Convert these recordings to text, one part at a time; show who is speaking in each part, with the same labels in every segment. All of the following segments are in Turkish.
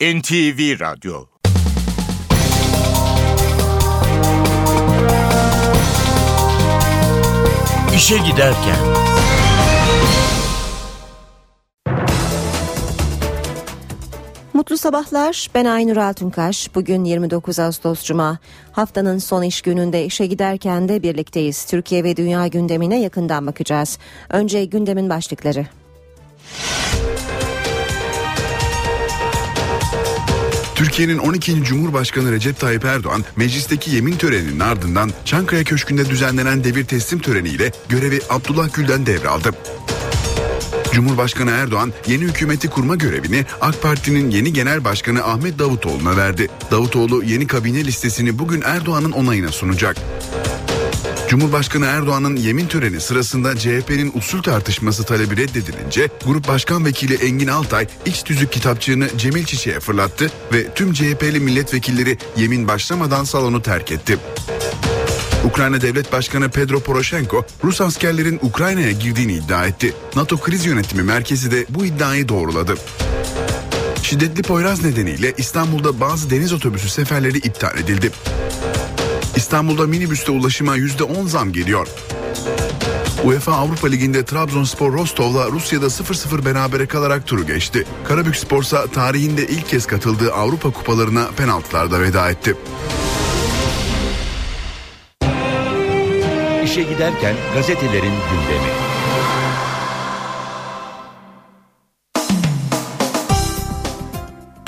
Speaker 1: NTV Radyo İşe Giderken
Speaker 2: Mutlu sabahlar. Ben Aynur Altunkaş. Bugün 29 Ağustos Cuma. Haftanın son iş gününde işe giderken de birlikteyiz. Türkiye ve dünya gündemine yakından bakacağız. Önce gündemin başlıkları.
Speaker 3: Türkiye'nin 12. Cumhurbaşkanı Recep Tayyip Erdoğan meclisteki yemin töreninin ardından Çankaya Köşkü'nde düzenlenen devir teslim töreniyle görevi Abdullah Gül'den devraldı. Cumhurbaşkanı Erdoğan yeni hükümeti kurma görevini AK Parti'nin yeni genel başkanı Ahmet Davutoğlu'na verdi. Davutoğlu yeni kabine listesini bugün Erdoğan'ın onayına sunacak. Cumhurbaşkanı Erdoğan'ın yemin töreni sırasında CHP'nin usul tartışması talebi reddedilince Grup Başkan Vekili Engin Altay iç tüzük kitapçığını Cemil Çiçek'e fırlattı ve tüm CHP'li milletvekilleri yemin başlamadan salonu terk etti. Ukrayna Devlet Başkanı Pedro Poroshenko, Rus askerlerin Ukrayna'ya girdiğini iddia etti. NATO Kriz Yönetimi Merkezi de bu iddiayı doğruladı. Şiddetli Poyraz nedeniyle İstanbul'da bazı deniz otobüsü seferleri iptal edildi. İstanbul'da minibüste ulaşıma %10 zam geliyor. UEFA Avrupa Ligi'nde Trabzonspor Rostov'la Rusya'da 0-0 berabere kalarak turu geçti. Karabük Sporsa tarihinde ilk kez katıldığı Avrupa kupalarına penaltılarda veda etti.
Speaker 1: İşe Giderken gazetelerin gündemi.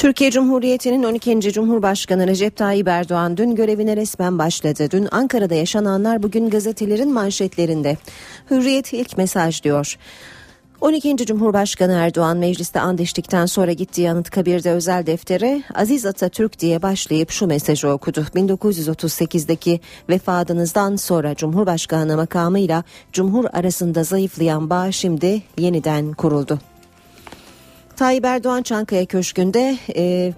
Speaker 2: Türkiye Cumhuriyeti'nin 12. Cumhurbaşkanı Recep Tayyip Erdoğan dün görevine resmen başladı. Dün Ankara'da yaşananlar bugün gazetelerin manşetlerinde. Hürriyet ilk mesaj diyor. 12. Cumhurbaşkanı Erdoğan mecliste and içtikten sonra gittiği Anıtkabir'de özel deftere Aziz Atatürk diye başlayıp şu mesajı okudu. 1938'deki vefatınızdan sonra Cumhurbaşkanı makamıyla Cumhur arasında zayıflayan bağ şimdi yeniden kuruldu. Tayyip Erdoğan Çankaya Köşkü'nde e,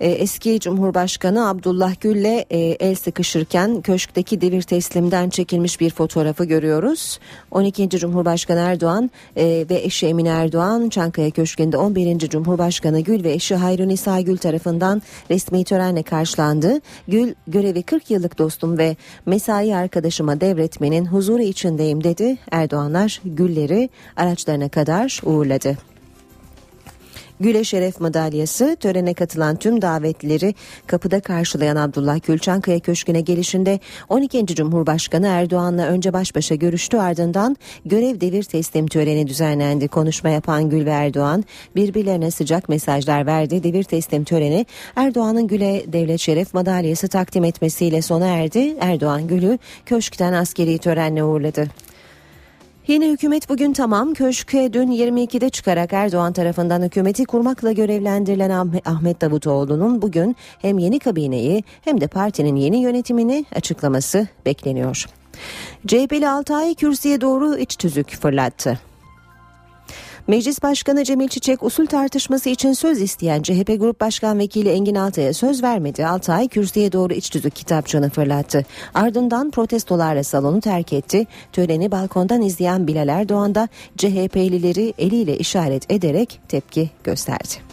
Speaker 2: e, eski Cumhurbaşkanı Abdullah Gül'le e, el sıkışırken köşkteki devir teslimden çekilmiş bir fotoğrafı görüyoruz. 12. Cumhurbaşkanı Erdoğan e, ve eşi Emine Erdoğan Çankaya Köşkü'nde 11. Cumhurbaşkanı Gül ve eşi Hayrun İsa Gül tarafından resmi törenle karşılandı. Gül görevi 40 yıllık dostum ve mesai arkadaşıma devretmenin huzuru içindeyim dedi. Erdoğanlar gülleri araçlarına kadar uğurladı. Güle Şeref Madalyası törene katılan tüm davetlileri kapıda karşılayan Abdullah Gül Çankaya Köşkü'ne gelişinde 12. Cumhurbaşkanı Erdoğan'la önce baş başa görüştü ardından görev devir teslim töreni düzenlendi. Konuşma yapan Gül ve Erdoğan birbirlerine sıcak mesajlar verdi. Devir teslim töreni Erdoğan'ın Gül'e Devlet Şeref Madalyası takdim etmesiyle sona erdi. Erdoğan Gül'ü köşkten askeri törenle uğurladı. Yeni hükümet bugün tamam. Köşke dün 22'de çıkarak Erdoğan tarafından hükümeti kurmakla görevlendirilen Ahmet Davutoğlu'nun bugün hem yeni kabineyi hem de partinin yeni yönetimini açıklaması bekleniyor. CHP'li Altay kürsüye doğru iç tüzük fırlattı. Meclis Başkanı Cemil Çiçek usul tartışması için söz isteyen CHP Grup Başkan Vekili Engin Altay'a söz vermedi. Altay kürsüye doğru iç tüzük kitapçığını fırlattı. Ardından protestolarla salonu terk etti. Töreni balkondan izleyen Bilal Erdoğan da CHP'lileri eliyle işaret ederek tepki gösterdi.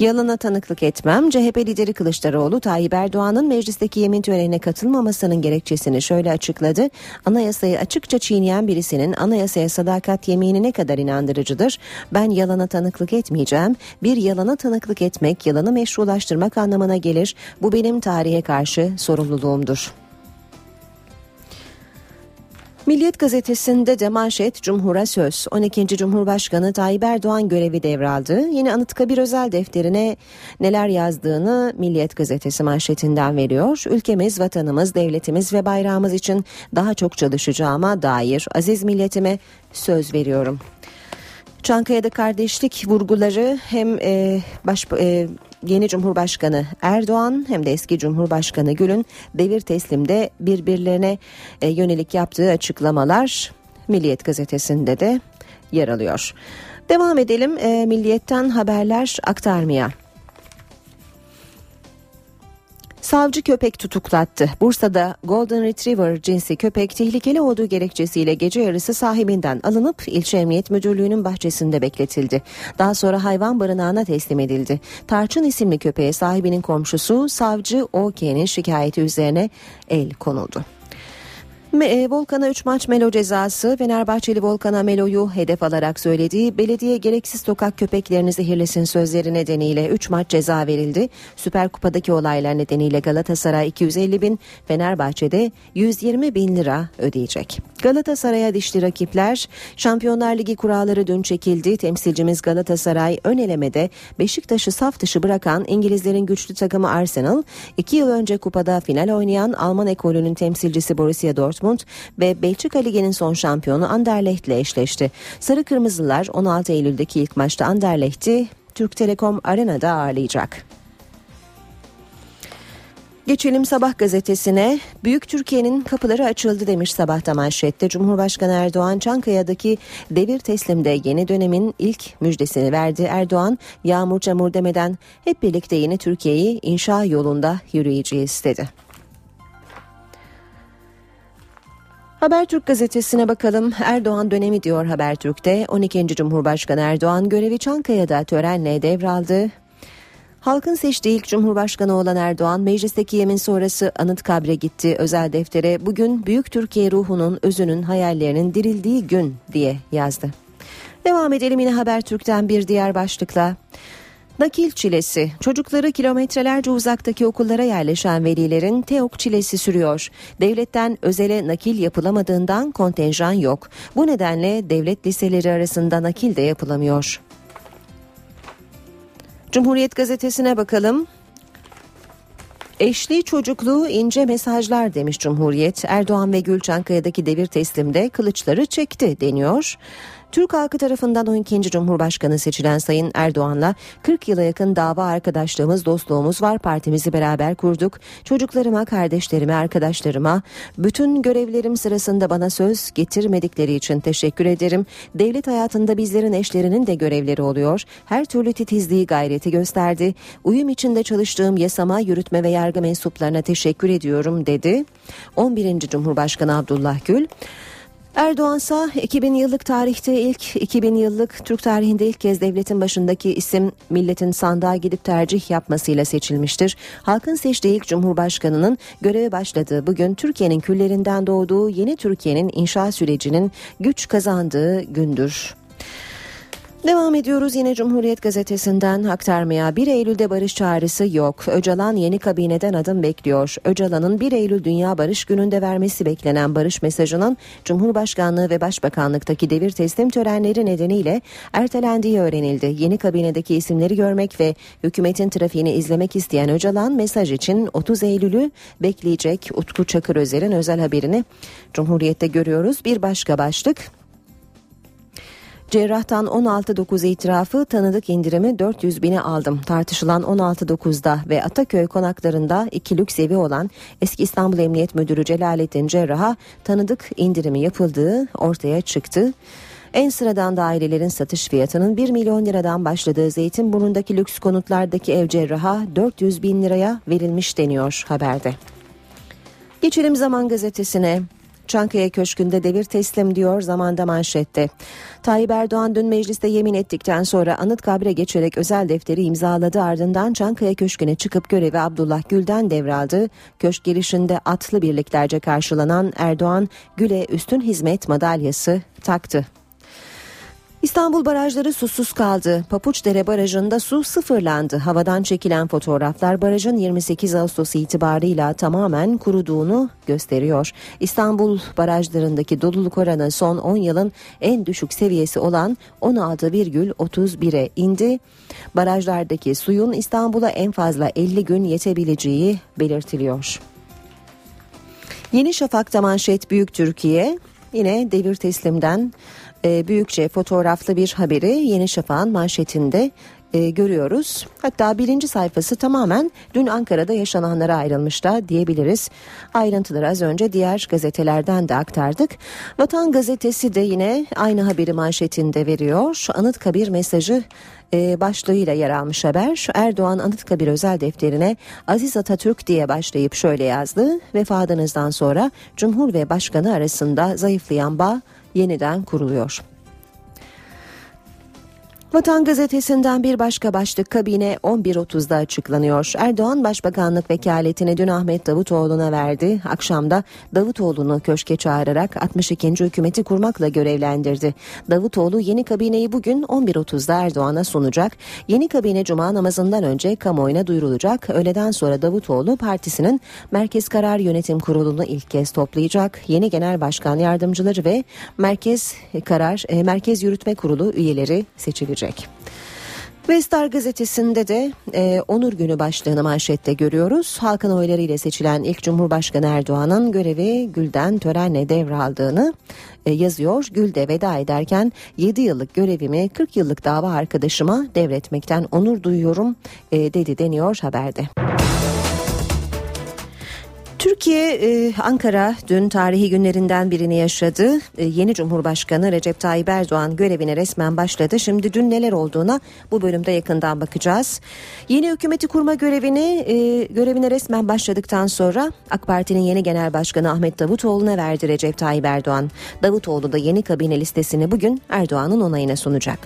Speaker 2: Yalana tanıklık etmem. CHP lideri Kılıçdaroğlu Tayyip Erdoğan'ın meclisteki yemin törenine katılmamasının gerekçesini şöyle açıkladı. Anayasayı açıkça çiğneyen birisinin anayasaya sadakat yemini ne kadar inandırıcıdır? Ben yalana tanıklık etmeyeceğim. Bir yalana tanıklık etmek yalanı meşrulaştırmak anlamına gelir. Bu benim tarihe karşı sorumluluğumdur. Milliyet gazetesinde de manşet Cumhur'a söz. 12. Cumhurbaşkanı Tayyip Erdoğan görevi devraldı. Yeni Anıtkabir özel defterine neler yazdığını Milliyet gazetesi manşetinden veriyor. Ülkemiz, vatanımız, devletimiz ve bayrağımız için daha çok çalışacağıma dair aziz milletime söz veriyorum. Çankaya'da kardeşlik vurguları hem e, baş, e, yeni Cumhurbaşkanı Erdoğan hem de eski Cumhurbaşkanı Gül'ün devir teslimde birbirlerine e, yönelik yaptığı açıklamalar Milliyet gazetesinde de yer alıyor. Devam edelim e, Milliyet'ten haberler aktarmaya. Savcı köpek tutuklattı. Bursa'da Golden Retriever cinsi köpek tehlikeli olduğu gerekçesiyle gece yarısı sahibinden alınıp ilçe emniyet müdürlüğünün bahçesinde bekletildi. Daha sonra hayvan barınağına teslim edildi. Tarçın isimli köpeğe sahibinin komşusu savcı OK'nin şikayeti üzerine el konuldu. Me- Volkan'a 3 maç Melo cezası Fenerbahçeli Volkan'a Melo'yu hedef alarak söylediği belediye gereksiz sokak köpeklerini zehirlesin sözleri nedeniyle 3 maç ceza verildi. Süper Kupa'daki olaylar nedeniyle Galatasaray 250 bin Fenerbahçe'de 120 bin lira ödeyecek. Galatasaray'a dişli rakipler Şampiyonlar Ligi kuralları dün çekildi. Temsilcimiz Galatasaray ön elemede Beşiktaş'ı saf dışı bırakan İngilizlerin güçlü takımı Arsenal 2 yıl önce kupada final oynayan Alman ekolünün temsilcisi Borussia Dortmund ve Belçika Ligi'nin son şampiyonu Anderlecht ile eşleşti. Sarı Kırmızılar 16 Eylül'deki ilk maçta Anderlecht'i Türk Telekom Arena'da ağırlayacak. Geçelim Sabah gazetesine. Büyük Türkiye'nin kapıları açıldı demiş sabahta manşette. Cumhurbaşkanı Erdoğan Çankaya'daki devir teslimde yeni dönemin ilk müjdesini verdi. Erdoğan yağmur çamur demeden hep birlikte yeni Türkiye'yi inşa yolunda yürüyeceğiz dedi. Habertürk gazetesine bakalım. Erdoğan dönemi diyor Habertürk'te. 12. Cumhurbaşkanı Erdoğan görevi Çankaya'da törenle devraldı. Halkın seçtiği ilk Cumhurbaşkanı olan Erdoğan meclisteki yemin sonrası Anıtkabir'e gitti. Özel deftere bugün Büyük Türkiye ruhunun, özünün, hayallerinin dirildiği gün diye yazdı. Devam edelim yine Habertürk'ten bir diğer başlıkla. Nakil çilesi. Çocukları kilometrelerce uzaktaki okullara yerleşen velilerin TEOK çilesi sürüyor. Devletten özele nakil yapılamadığından kontenjan yok. Bu nedenle devlet liseleri arasında nakil de yapılamıyor. Cumhuriyet gazetesine bakalım. Eşli çocukluğu ince mesajlar demiş Cumhuriyet. Erdoğan ve Gül Çankaya'daki devir teslimde kılıçları çekti deniyor. Türk halkı tarafından 12. Cumhurbaşkanı seçilen Sayın Erdoğan'la 40 yıla yakın dava arkadaşlığımız, dostluğumuz var. Partimizi beraber kurduk. Çocuklarıma, kardeşlerime, arkadaşlarıma, bütün görevlerim sırasında bana söz getirmedikleri için teşekkür ederim. Devlet hayatında bizlerin eşlerinin de görevleri oluyor. Her türlü titizliği gayreti gösterdi. Uyum içinde çalıştığım yasama, yürütme ve yargı mensuplarına teşekkür ediyorum dedi. 11. Cumhurbaşkanı Abdullah Gül. Erdoğan ise 2000 yıllık tarihte ilk 2000 yıllık Türk tarihinde ilk kez devletin başındaki isim milletin sandığa gidip tercih yapmasıyla seçilmiştir. Halkın seçtiği ilk cumhurbaşkanının göreve başladığı bugün Türkiye'nin küllerinden doğduğu yeni Türkiye'nin inşa sürecinin güç kazandığı gündür. Devam ediyoruz yine Cumhuriyet Gazetesi'nden aktarmaya 1 Eylül'de barış çağrısı yok. Öcalan yeni kabineden adım bekliyor. Öcalan'ın 1 Eylül Dünya Barış Günü'nde vermesi beklenen barış mesajının Cumhurbaşkanlığı ve Başbakanlıktaki devir teslim törenleri nedeniyle ertelendiği öğrenildi. Yeni kabinedeki isimleri görmek ve hükümetin trafiğini izlemek isteyen Öcalan mesaj için 30 Eylül'ü bekleyecek. Utku Çakır Özer'in özel haberini Cumhuriyet'te görüyoruz. Bir başka başlık Cerrah'tan 16.9 itirafı tanıdık indirimi 400 bine aldım. Tartışılan 16.9'da ve Ataköy konaklarında iki lüks evi olan eski İstanbul Emniyet Müdürü Celalettin Cerrah'a tanıdık indirimi yapıldığı ortaya çıktı. En sıradan dairelerin satış fiyatının 1 milyon liradan başladığı Zeytinburnu'ndaki lüks konutlardaki ev cerraha 400 bin liraya verilmiş deniyor haberde. Geçelim Zaman Gazetesi'ne. Çankaya Köşkü'nde devir teslim diyor zamanda manşette. Tayyip Erdoğan dün mecliste yemin ettikten sonra Anıtkabir'e geçerek özel defteri imzaladı ardından Çankaya Köşkü'ne çıkıp görevi Abdullah Gül'den devraldı. Köşk girişinde atlı birliklerce karşılanan Erdoğan Gül'e üstün hizmet madalyası taktı. İstanbul barajları susuz kaldı. Papuçdere Barajı'nda su sıfırlandı. Havadan çekilen fotoğraflar barajın 28 Ağustos itibarıyla tamamen kuruduğunu gösteriyor. İstanbul barajlarındaki doluluk oranı son 10 yılın en düşük seviyesi olan 16,31'e indi. Barajlardaki suyun İstanbul'a en fazla 50 gün yetebileceği belirtiliyor. Yeni Şafak'ta manşet Büyük Türkiye yine devir teslimden e, büyükçe fotoğraflı bir haberi Yeni Şafak'ın manşetinde e, görüyoruz. Hatta birinci sayfası tamamen dün Ankara'da yaşananlara ayrılmış da diyebiliriz. Ayrıntıları az önce diğer gazetelerden de aktardık. Vatan gazetesi de yine aynı haberi manşetinde veriyor. Anıtkabir mesajı e, başlığıyla yer almış haber. Erdoğan Anıtkabir özel defterine Aziz Atatürk diye başlayıp şöyle yazdı. Vefatınızdan sonra Cumhur ve Başkanı arasında zayıflayan bağ yeniden kuruluyor. Vatan gazetesinden bir başka başlık kabine 11.30'da açıklanıyor. Erdoğan başbakanlık vekaletini dün Ahmet Davutoğlu'na verdi. Akşamda Davutoğlu'nu köşke çağırarak 62. hükümeti kurmakla görevlendirdi. Davutoğlu yeni kabineyi bugün 11.30'da Erdoğan'a sunacak. Yeni kabine cuma namazından önce kamuoyuna duyurulacak. Öğleden sonra Davutoğlu partisinin Merkez Karar Yönetim Kurulu'nu ilk kez toplayacak. Yeni Genel Başkan Yardımcıları ve Merkez Karar e, Merkez Yürütme Kurulu üyeleri seçilecek edilecek. Vestar gazetesinde de e, Onur Günü başlığını manşette görüyoruz. Halkın oyları ile seçilen ilk Cumhurbaşkanı Erdoğan'ın görevi Gül'den törenle devraldığını e, yazıyor. Gül de veda ederken 7 yıllık görevimi 40 yıllık dava arkadaşıma devretmekten onur duyuyorum e, dedi deniyor haberde. Türkiye e, Ankara dün tarihi günlerinden birini yaşadı. E, yeni Cumhurbaşkanı Recep Tayyip Erdoğan görevine resmen başladı. Şimdi dün neler olduğuna bu bölümde yakından bakacağız. Yeni hükümeti kurma görevini e, görevine resmen başladıktan sonra AK Parti'nin yeni genel başkanı Ahmet Davutoğlu'na verdi Recep Tayyip Erdoğan. Davutoğlu da yeni kabine listesini bugün Erdoğan'ın onayına sunacak.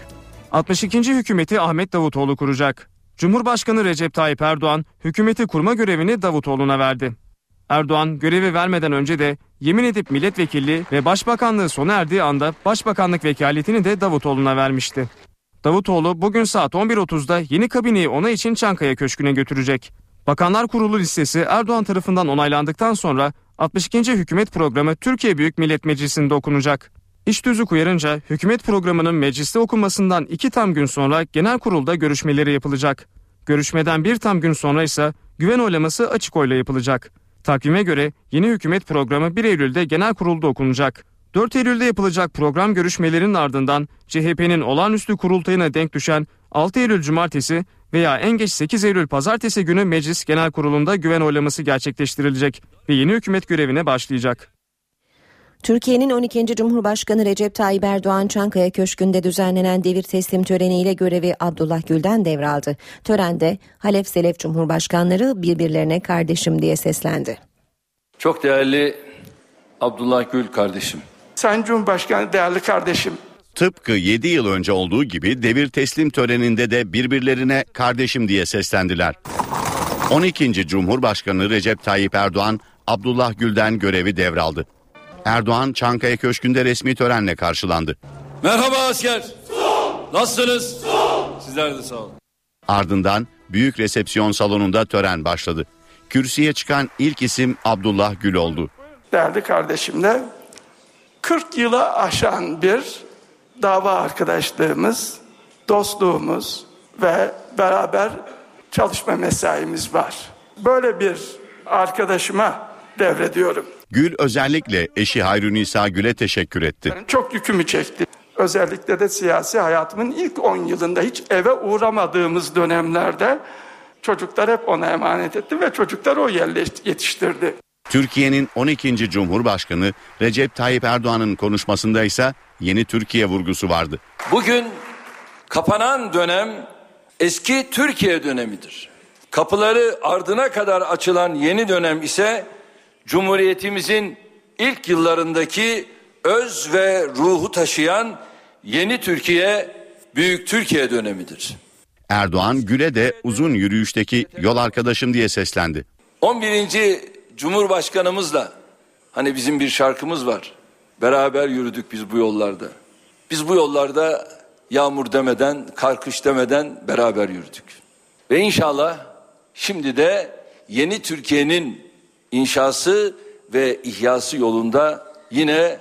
Speaker 4: 62. hükümeti Ahmet Davutoğlu kuracak. Cumhurbaşkanı Recep Tayyip Erdoğan hükümeti kurma görevini Davutoğlu'na verdi. Erdoğan görevi vermeden önce de yemin edip milletvekilliği ve başbakanlığı sona erdiği anda başbakanlık vekaletini de Davutoğlu'na vermişti. Davutoğlu bugün saat 11.30'da yeni kabineyi ona için Çankaya Köşkü'ne götürecek. Bakanlar Kurulu listesi Erdoğan tarafından onaylandıktan sonra 62. hükümet programı Türkiye Büyük Millet Meclisi'nde okunacak. İş tüzük uyarınca hükümet programının mecliste okunmasından iki tam gün sonra genel kurulda görüşmeleri yapılacak. Görüşmeden bir tam gün sonra ise güven oylaması açık oyla yapılacak. Takvime göre yeni hükümet programı 1 Eylül'de genel kurulda okunacak. 4 Eylül'de yapılacak program görüşmelerinin ardından CHP'nin olağanüstü kurultayına denk düşen 6 Eylül Cumartesi veya en geç 8 Eylül Pazartesi günü Meclis Genel Kurulu'nda güven oylaması gerçekleştirilecek ve yeni hükümet görevine başlayacak.
Speaker 2: Türkiye'nin 12. Cumhurbaşkanı Recep Tayyip Erdoğan Çankaya Köşkü'nde düzenlenen devir teslim töreniyle görevi Abdullah Gül'den devraldı. Törende Halef Selef Cumhurbaşkanları birbirlerine kardeşim diye seslendi.
Speaker 5: Çok değerli Abdullah Gül kardeşim.
Speaker 6: Sayın Cumhurbaşkanı değerli kardeşim.
Speaker 1: Tıpkı 7 yıl önce olduğu gibi devir teslim töreninde de birbirlerine kardeşim diye seslendiler. 12. Cumhurbaşkanı Recep Tayyip Erdoğan Abdullah Gül'den görevi devraldı. Erdoğan Çankaya Köşkü'nde resmi törenle karşılandı.
Speaker 5: Merhaba asker. Nasılsınız? Sizler de sağ olun.
Speaker 1: Ardından büyük resepsiyon salonunda tören başladı. Kürsüye çıkan ilk isim Abdullah Gül oldu.
Speaker 6: Değerli kardeşimle 40 yıla aşan bir dava arkadaşlığımız, dostluğumuz ve beraber çalışma mesaimiz var. Böyle bir arkadaşıma devrediyorum.
Speaker 1: Gül özellikle eşi Hayrunisa Gül'e teşekkür etti.
Speaker 6: Çok yükümü çekti. Özellikle de siyasi hayatımın ilk 10 yılında hiç eve uğramadığımız dönemlerde çocuklar hep ona emanet etti ve çocuklar o yetiştirdi.
Speaker 1: Türkiye'nin 12. Cumhurbaşkanı Recep Tayyip Erdoğan'ın konuşmasında ise yeni Türkiye vurgusu vardı.
Speaker 5: Bugün kapanan dönem eski Türkiye dönemidir. Kapıları ardına kadar açılan yeni dönem ise Cumhuriyetimizin ilk yıllarındaki öz ve ruhu taşıyan yeni Türkiye, büyük Türkiye dönemidir.
Speaker 1: Erdoğan Gül'e de uzun yürüyüşteki yol arkadaşım diye seslendi.
Speaker 5: 11. Cumhurbaşkanımızla hani bizim bir şarkımız var. Beraber yürüdük biz bu yollarda. Biz bu yollarda yağmur demeden, karkış demeden beraber yürüdük. Ve inşallah şimdi de yeni Türkiye'nin inşası ve ihyası yolunda yine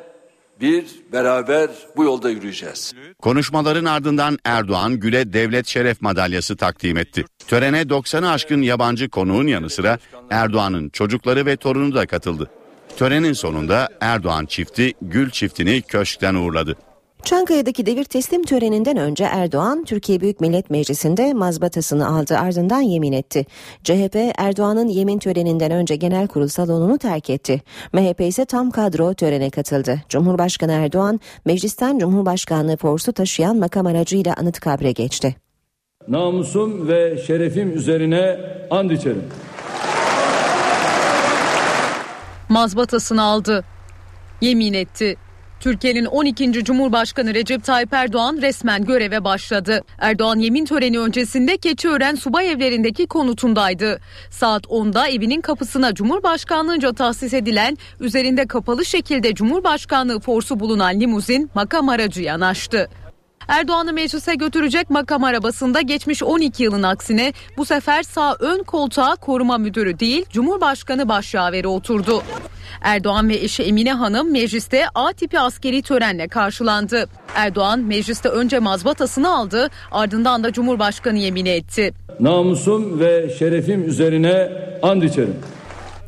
Speaker 5: bir beraber bu yolda yürüyeceğiz.
Speaker 1: Konuşmaların ardından Erdoğan Gül'e devlet şeref madalyası takdim etti. Törene 90'ı aşkın yabancı konuğun yanı sıra Erdoğan'ın çocukları ve torunu da katıldı. Törenin sonunda Erdoğan çifti Gül çiftini köşkten uğurladı.
Speaker 2: Çankaya'daki devir teslim töreninden önce Erdoğan, Türkiye Büyük Millet Meclisi'nde mazbatasını aldı ardından yemin etti. CHP, Erdoğan'ın yemin töreninden önce genel kurul salonunu terk etti. MHP ise tam kadro törene katıldı. Cumhurbaşkanı Erdoğan, meclisten Cumhurbaşkanlığı forsu taşıyan makam aracıyla Anıtkabir'e geçti.
Speaker 5: Namusum ve şerefim üzerine and içerim.
Speaker 7: Mazbatasını aldı. Yemin etti. Türkiye'nin 12. Cumhurbaşkanı Recep Tayyip Erdoğan resmen göreve başladı. Erdoğan yemin töreni öncesinde Keçiören subay evlerindeki konutundaydı. Saat 10'da evinin kapısına Cumhurbaşkanlığınca tahsis edilen üzerinde kapalı şekilde Cumhurbaşkanlığı forsu bulunan limuzin makam aracı yanaştı. Erdoğan'ı meclise götürecek makam arabasında geçmiş 12 yılın aksine bu sefer sağ ön koltuğa koruma müdürü değil Cumhurbaşkanı başyaveri oturdu. Erdoğan ve eşi Emine Hanım mecliste A tipi askeri törenle karşılandı. Erdoğan mecliste önce mazbatasını aldı ardından da Cumhurbaşkanı yemini etti.
Speaker 5: Namusum ve şerefim üzerine and içerim.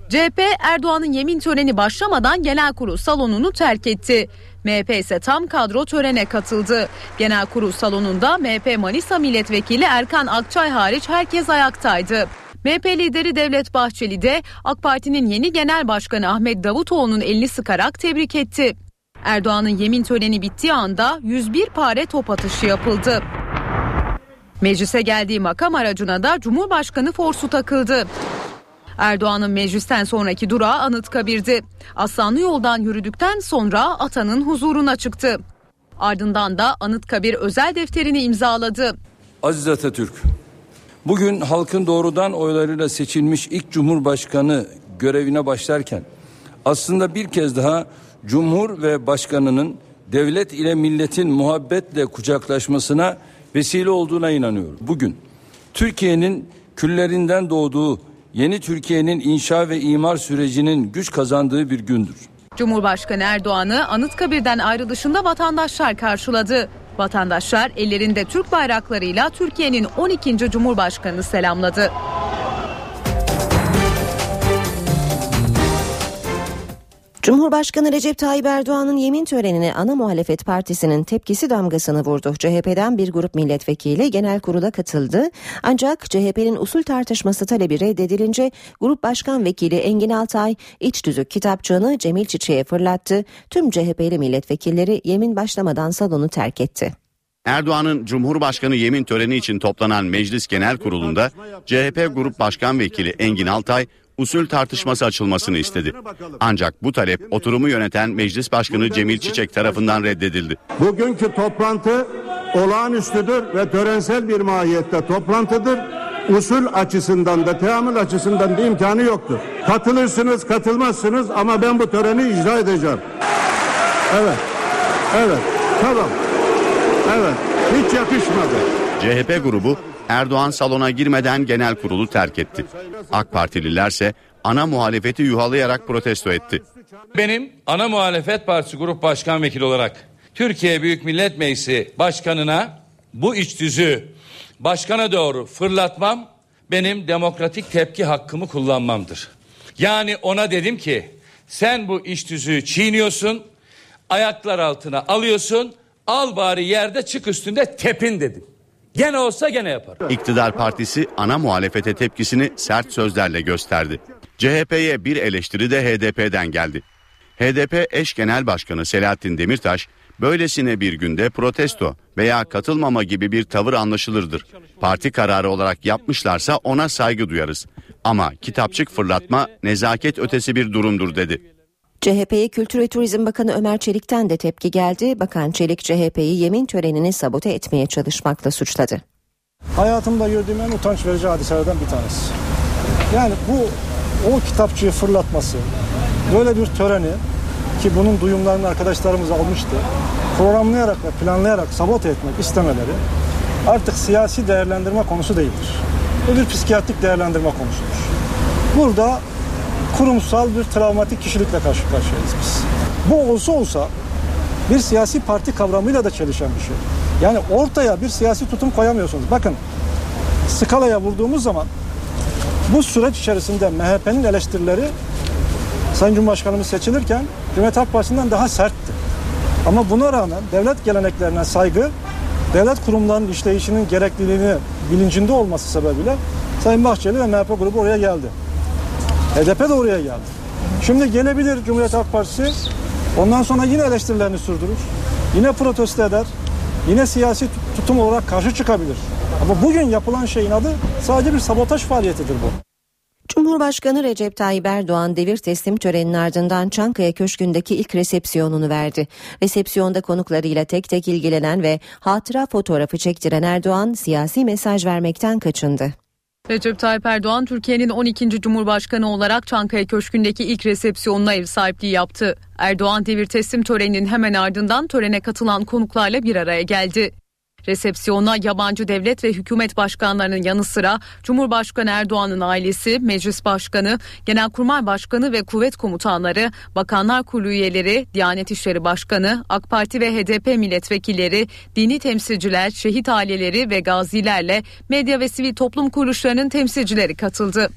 Speaker 7: CHP Erdoğan'ın yemin töreni başlamadan genel kurul salonunu terk etti. MHP ise tam kadro törene katıldı. Genel kurul salonunda MHP Manisa Milletvekili Erkan Akçay hariç herkes ayaktaydı. MHP lideri Devlet Bahçeli de AK Parti'nin yeni genel başkanı Ahmet Davutoğlu'nun elini sıkarak tebrik etti. Erdoğan'ın yemin töreni bittiği anda 101 pare top atışı yapıldı. Meclise geldiği makam aracına da Cumhurbaşkanı forsu takıldı. Erdoğan'ın meclisten sonraki durağı Anıtkabir'di. Aslanlı yoldan yürüdükten sonra atanın huzuruna çıktı. Ardından da Anıtkabir özel defterini imzaladı.
Speaker 5: Aziz Atatürk, bugün halkın doğrudan oylarıyla seçilmiş ilk Cumhurbaşkanı görevine başlarken aslında bir kez daha Cumhur ve Başkanının devlet ile milletin muhabbetle kucaklaşmasına vesile olduğuna inanıyorum. Bugün Türkiye'nin küllerinden doğduğu yeni Türkiye'nin inşa ve imar sürecinin güç kazandığı bir gündür.
Speaker 7: Cumhurbaşkanı Erdoğan'ı Anıtkabir'den ayrılışında vatandaşlar karşıladı. Vatandaşlar ellerinde Türk bayraklarıyla Türkiye'nin 12. Cumhurbaşkanı selamladı.
Speaker 2: Cumhurbaşkanı Recep Tayyip Erdoğan'ın yemin törenine ana muhalefet partisinin tepkisi damgasını vurdu. CHP'den bir grup milletvekili genel kurula katıldı. Ancak CHP'nin usul tartışması talebi reddedilince Grup Başkan Vekili Engin Altay iç tüzük kitapçığını Cemil Çiçek'e fırlattı. Tüm CHP'li milletvekilleri yemin başlamadan salonu terk etti.
Speaker 1: Erdoğan'ın Cumhurbaşkanı yemin töreni için toplanan Meclis Genel Kurulu'nda CHP Grup Başkan Vekili Engin Altay usul tartışması açılmasını istedi. Ancak bu talep oturumu yöneten Meclis Başkanı Cemil Çiçek tarafından reddedildi.
Speaker 8: Bugünkü toplantı olağanüstüdür ve törensel bir mahiyette toplantıdır. Usul açısından da teamül açısından da imkanı yoktur. Katılırsınız katılmazsınız ama ben bu töreni icra edeceğim. Evet. Evet. Tamam. Evet. Hiç yakışmadı.
Speaker 1: CHP grubu Erdoğan salona girmeden genel kurulu terk etti. AK Partililerse ana muhalefeti yuhalayarak protesto etti.
Speaker 9: Benim ana muhalefet partisi grup başkan vekili olarak Türkiye Büyük Millet Meclisi başkanına bu iç tüzüğü başkana doğru fırlatmam benim demokratik tepki hakkımı kullanmamdır. Yani ona dedim ki sen bu iç tüzüğü çiğniyorsun, ayaklar altına alıyorsun, al bari yerde çık üstünde tepin dedim. Gene olsa gene yapar.
Speaker 1: İktidar partisi ana muhalefete tepkisini sert sözlerle gösterdi. CHP'ye bir eleştiri de HDP'den geldi. HDP eş genel başkanı Selahattin Demirtaş, böylesine bir günde protesto veya katılmama gibi bir tavır anlaşılırdır. Parti kararı olarak yapmışlarsa ona saygı duyarız. Ama kitapçık fırlatma nezaket ötesi bir durumdur dedi.
Speaker 2: CHP'ye Kültür ve Turizm Bakanı Ömer Çelik'ten de tepki geldi. Bakan Çelik CHP'yi yemin törenini sabote etmeye çalışmakla suçladı.
Speaker 10: Hayatımda gördüğüm en utanç verici hadiselerden bir tanesi. Yani bu o kitapçıyı fırlatması, böyle bir töreni ki bunun duyumlarını arkadaşlarımız almıştı. Programlayarak ve planlayarak sabote etmek istemeleri artık siyasi değerlendirme konusu değildir. Bu bir psikiyatrik değerlendirme konusudur. Burada kurumsal bir travmatik kişilikle karşı karşıyayız biz. Bu olsa olsa bir siyasi parti kavramıyla da çelişen bir şey. Yani ortaya bir siyasi tutum koyamıyorsunuz. Bakın skalaya vurduğumuz zaman bu süreç içerisinde MHP'nin eleştirileri Sayın Cumhurbaşkanımız seçilirken Cumhuriyet Halk Partisi'nden daha sertti. Ama buna rağmen devlet geleneklerine saygı, devlet kurumlarının işleyişinin gerekliliğini bilincinde olması sebebiyle Sayın Bahçeli ve MHP grubu oraya geldi. HDP de oraya geldi. Şimdi gelebilir Cumhuriyet Halk Partisi ondan sonra yine eleştirilerini sürdürür. Yine protesto eder. Yine siyasi tutum olarak karşı çıkabilir. Ama bugün yapılan şeyin adı sadece bir sabotaj faaliyetidir bu.
Speaker 2: Cumhurbaşkanı Recep Tayyip Erdoğan devir teslim töreninin ardından Çankaya Köşkü'ndeki ilk resepsiyonunu verdi. Resepsiyonda konuklarıyla tek tek ilgilenen ve hatıra fotoğrafı çektiren Erdoğan siyasi mesaj vermekten kaçındı.
Speaker 7: Recep Tayyip Erdoğan Türkiye'nin 12. Cumhurbaşkanı olarak Çankaya Köşkü'ndeki ilk resepsiyonuna ev sahipliği yaptı. Erdoğan devir teslim töreninin hemen ardından törene katılan konuklarla bir araya geldi. Resepsiyona yabancı devlet ve hükümet başkanlarının yanı sıra Cumhurbaşkanı Erdoğan'ın ailesi, Meclis Başkanı, Genelkurmay Başkanı ve kuvvet komutanları, Bakanlar Kurulu üyeleri, Diyanet İşleri Başkanı, AK Parti ve HDP milletvekilleri, dini temsilciler, şehit aileleri ve gazilerle medya ve sivil toplum kuruluşlarının temsilcileri katıldı.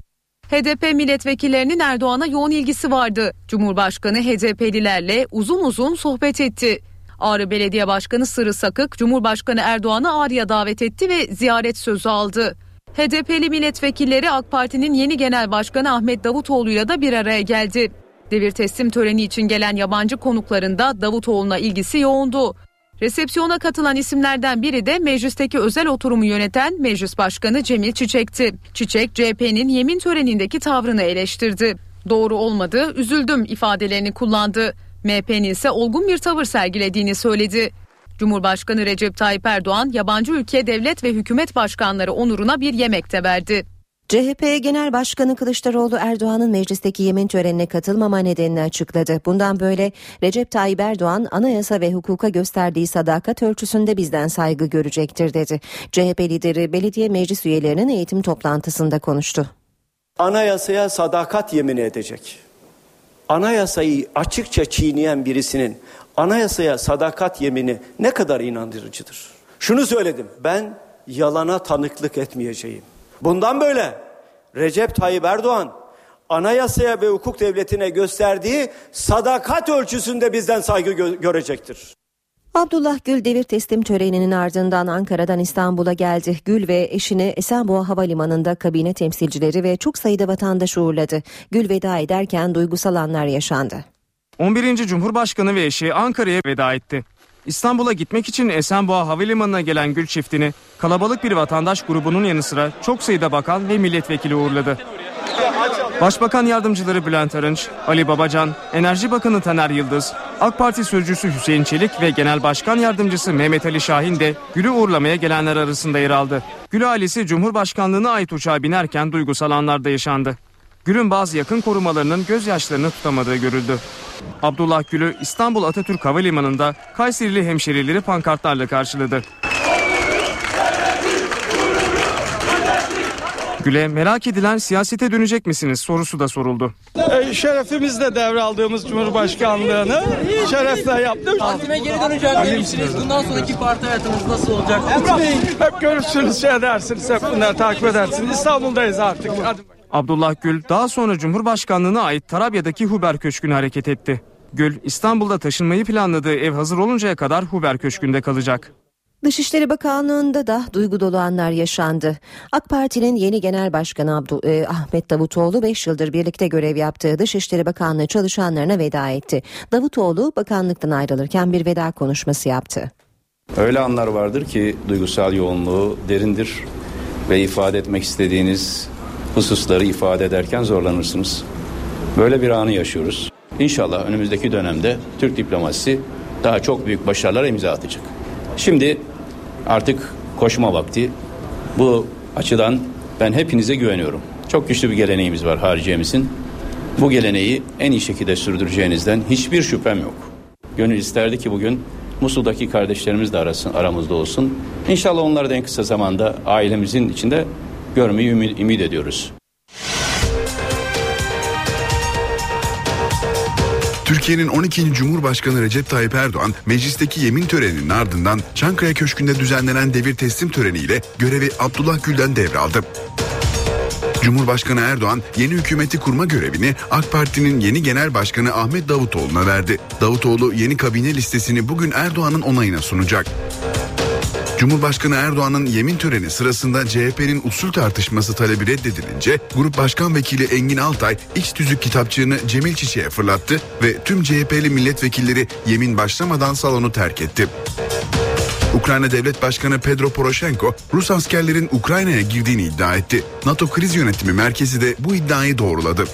Speaker 7: HDP milletvekillerinin Erdoğan'a yoğun ilgisi vardı. Cumhurbaşkanı HDP'lilerle uzun uzun sohbet etti. Ağrı Belediye Başkanı Sırrı Sakık, Cumhurbaşkanı Erdoğan'ı Ağrı'ya davet etti ve ziyaret sözü aldı. HDP'li milletvekilleri AK Parti'nin yeni genel başkanı Ahmet Davutoğlu'yla da bir araya geldi. Devir teslim töreni için gelen yabancı konukların da Davutoğlu'na ilgisi yoğundu. Resepsiyona katılan isimlerden biri de meclisteki özel oturumu yöneten Meclis Başkanı Cemil Çiçek'ti. Çiçek, CHP'nin yemin törenindeki tavrını eleştirdi. Doğru olmadı, üzüldüm ifadelerini kullandı. MHP'nin ise olgun bir tavır sergilediğini söyledi. Cumhurbaşkanı Recep Tayyip Erdoğan yabancı ülke devlet ve hükümet başkanları onuruna bir yemek de verdi.
Speaker 2: CHP Genel Başkanı Kılıçdaroğlu Erdoğan'ın meclisteki yemin törenine katılmama nedenini açıkladı. Bundan böyle Recep Tayyip Erdoğan anayasa ve hukuka gösterdiği sadakat ölçüsünde bizden saygı görecektir dedi. CHP lideri belediye meclis üyelerinin eğitim toplantısında konuştu.
Speaker 11: Anayasaya sadakat yemin edecek anayasayı açıkça çiğneyen birisinin anayasaya sadakat yemini ne kadar inandırıcıdır? Şunu söyledim. Ben yalana tanıklık etmeyeceğim. Bundan böyle Recep Tayyip Erdoğan anayasaya ve hukuk devletine gösterdiği sadakat ölçüsünde bizden saygı gö- görecektir.
Speaker 2: Abdullah Gül devir teslim töreninin ardından Ankara'dan İstanbul'a geldi. Gül ve eşini Esenboğa Havalimanı'nda kabine temsilcileri ve çok sayıda vatandaş uğurladı. Gül veda ederken duygusal anlar yaşandı.
Speaker 4: 11. Cumhurbaşkanı ve eşi Ankara'ya veda etti. İstanbul'a gitmek için Esenboğa Havalimanı'na gelen Gül çiftini kalabalık bir vatandaş grubunun yanı sıra çok sayıda bakan ve milletvekili uğurladı. Başbakan yardımcıları Bülent Arınç, Ali Babacan, Enerji Bakanı Taner Yıldız, AK Parti sözcüsü Hüseyin Çelik ve Genel Başkan Yardımcısı Mehmet Ali Şahin de Gül'ü uğurlamaya gelenler arasında yer aldı. Gül ailesi Cumhurbaşkanlığına ait uçağa binerken duygusal anlarda yaşandı. Gül'ün bazı yakın korumalarının gözyaşlarını tutamadığı görüldü. Abdullah Gül'ü İstanbul Atatürk Havalimanı'nda Kayserili hemşerileri pankartlarla karşıladı. Gül'e merak edilen siyasete dönecek misiniz sorusu da soruldu.
Speaker 6: E, şerefimizle devraldığımız Cumhurbaşkanlığını şerefle yaptık.
Speaker 12: Partime geri döneceğim misiniz? Bundan sonraki parti hayatınız nasıl olacak?
Speaker 6: Hep görürsünüz, şey edersiniz, hep bunları takip edersiniz. İstanbul'dayız artık. Hadi.
Speaker 4: Abdullah Gül daha sonra Cumhurbaşkanlığına ait Tarabya'daki Huber Köşkü'ne hareket etti. Gül İstanbul'da taşınmayı planladığı ev hazır oluncaya kadar Huber Köşkü'nde kalacak.
Speaker 2: Dışişleri Bakanlığı'nda da duygu dolu anlar yaşandı. AK Parti'nin yeni Genel Başkanı Abdü, e, Ahmet Davutoğlu 5 yıldır birlikte görev yaptığı Dışişleri Bakanlığı çalışanlarına veda etti. Davutoğlu bakanlıktan ayrılırken bir veda konuşması yaptı.
Speaker 13: Öyle anlar vardır ki duygusal yoğunluğu derindir ve ifade etmek istediğiniz hususları ifade ederken zorlanırsınız. Böyle bir anı yaşıyoruz. İnşallah önümüzdeki dönemde Türk diplomasisi daha çok büyük başarılara imza atacak. Şimdi artık koşma vakti. Bu açıdan ben hepinize güveniyorum. Çok güçlü bir geleneğimiz var hariciyemizin. Bu geleneği en iyi şekilde sürdüreceğinizden hiçbir şüphem yok. Gönül isterdi ki bugün Musul'daki kardeşlerimiz de arasın, aramızda olsun. İnşallah onları da en kısa zamanda ailemizin içinde görmeyi ümit, ümit ediyoruz.
Speaker 3: Türkiye'nin 12. Cumhurbaşkanı Recep Tayyip Erdoğan meclisteki yemin töreninin ardından Çankaya Köşkü'nde düzenlenen devir teslim töreniyle görevi Abdullah Gül'den devraldı. Cumhurbaşkanı Erdoğan yeni hükümeti kurma görevini AK Parti'nin yeni genel başkanı Ahmet Davutoğlu'na verdi. Davutoğlu yeni kabine listesini bugün Erdoğan'ın onayına sunacak. Cumhurbaşkanı Erdoğan'ın yemin töreni sırasında CHP'nin usul tartışması talebi reddedilince Grup Başkan Vekili Engin Altay iç tüzük kitapçığını Cemil Çiçek'e fırlattı ve tüm CHP'li milletvekilleri yemin başlamadan salonu terk etti. Ukrayna Devlet Başkanı Pedro Poroshenko, Rus askerlerin Ukrayna'ya girdiğini iddia etti. NATO Kriz Yönetimi Merkezi de bu iddiayı doğruladı.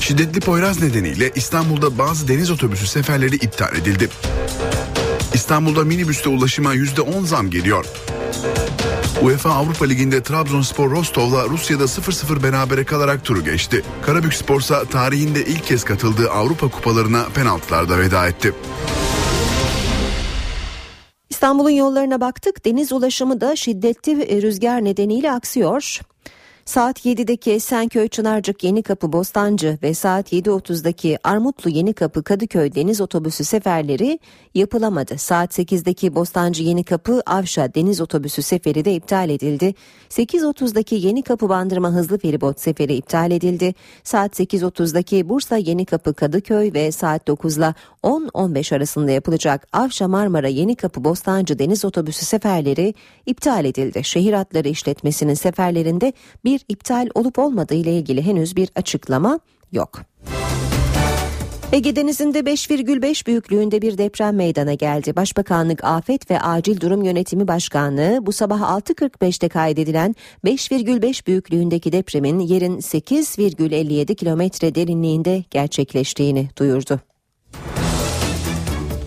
Speaker 3: Şiddetli Poyraz nedeniyle İstanbul'da bazı deniz otobüsü seferleri iptal edildi. İstanbul'da minibüste ulaşıma %10 zam geliyor. UEFA Avrupa Ligi'nde Trabzonspor Rostov'la Rusya'da 0-0 berabere kalarak turu geçti. Karabük Sporsa tarihinde ilk kez katıldığı Avrupa kupalarına penaltılarda veda etti.
Speaker 2: İstanbul'un yollarına baktık. Deniz ulaşımı da şiddetli rüzgar nedeniyle aksıyor. Saat 7'deki Esenköy Çınarcık Yenikapı Bostancı ve saat 7.30'daki Armutlu Yenikapı Kadıköy deniz otobüsü seferleri yapılamadı. Saat 8'deki Bostancı Yenikapı Avşa deniz otobüsü seferi de iptal edildi. 8.30'daki Yenikapı Bandırma hızlı feribot seferi iptal edildi. Saat 8.30'daki Bursa Yenikapı Kadıköy ve saat 9 ile 10-15 arasında yapılacak Avşa Marmara Yenikapı Bostancı deniz otobüsü seferleri iptal edildi. Şehir hatları işletmesinin seferlerinde bir iptal olup olmadığı ile ilgili henüz bir açıklama yok. Ege Denizi'nde 5,5 büyüklüğünde bir deprem meydana geldi. Başbakanlık Afet ve Acil Durum Yönetimi Başkanlığı bu sabah 6.45'te kaydedilen 5,5 büyüklüğündeki depremin yerin 8,57 kilometre derinliğinde gerçekleştiğini duyurdu.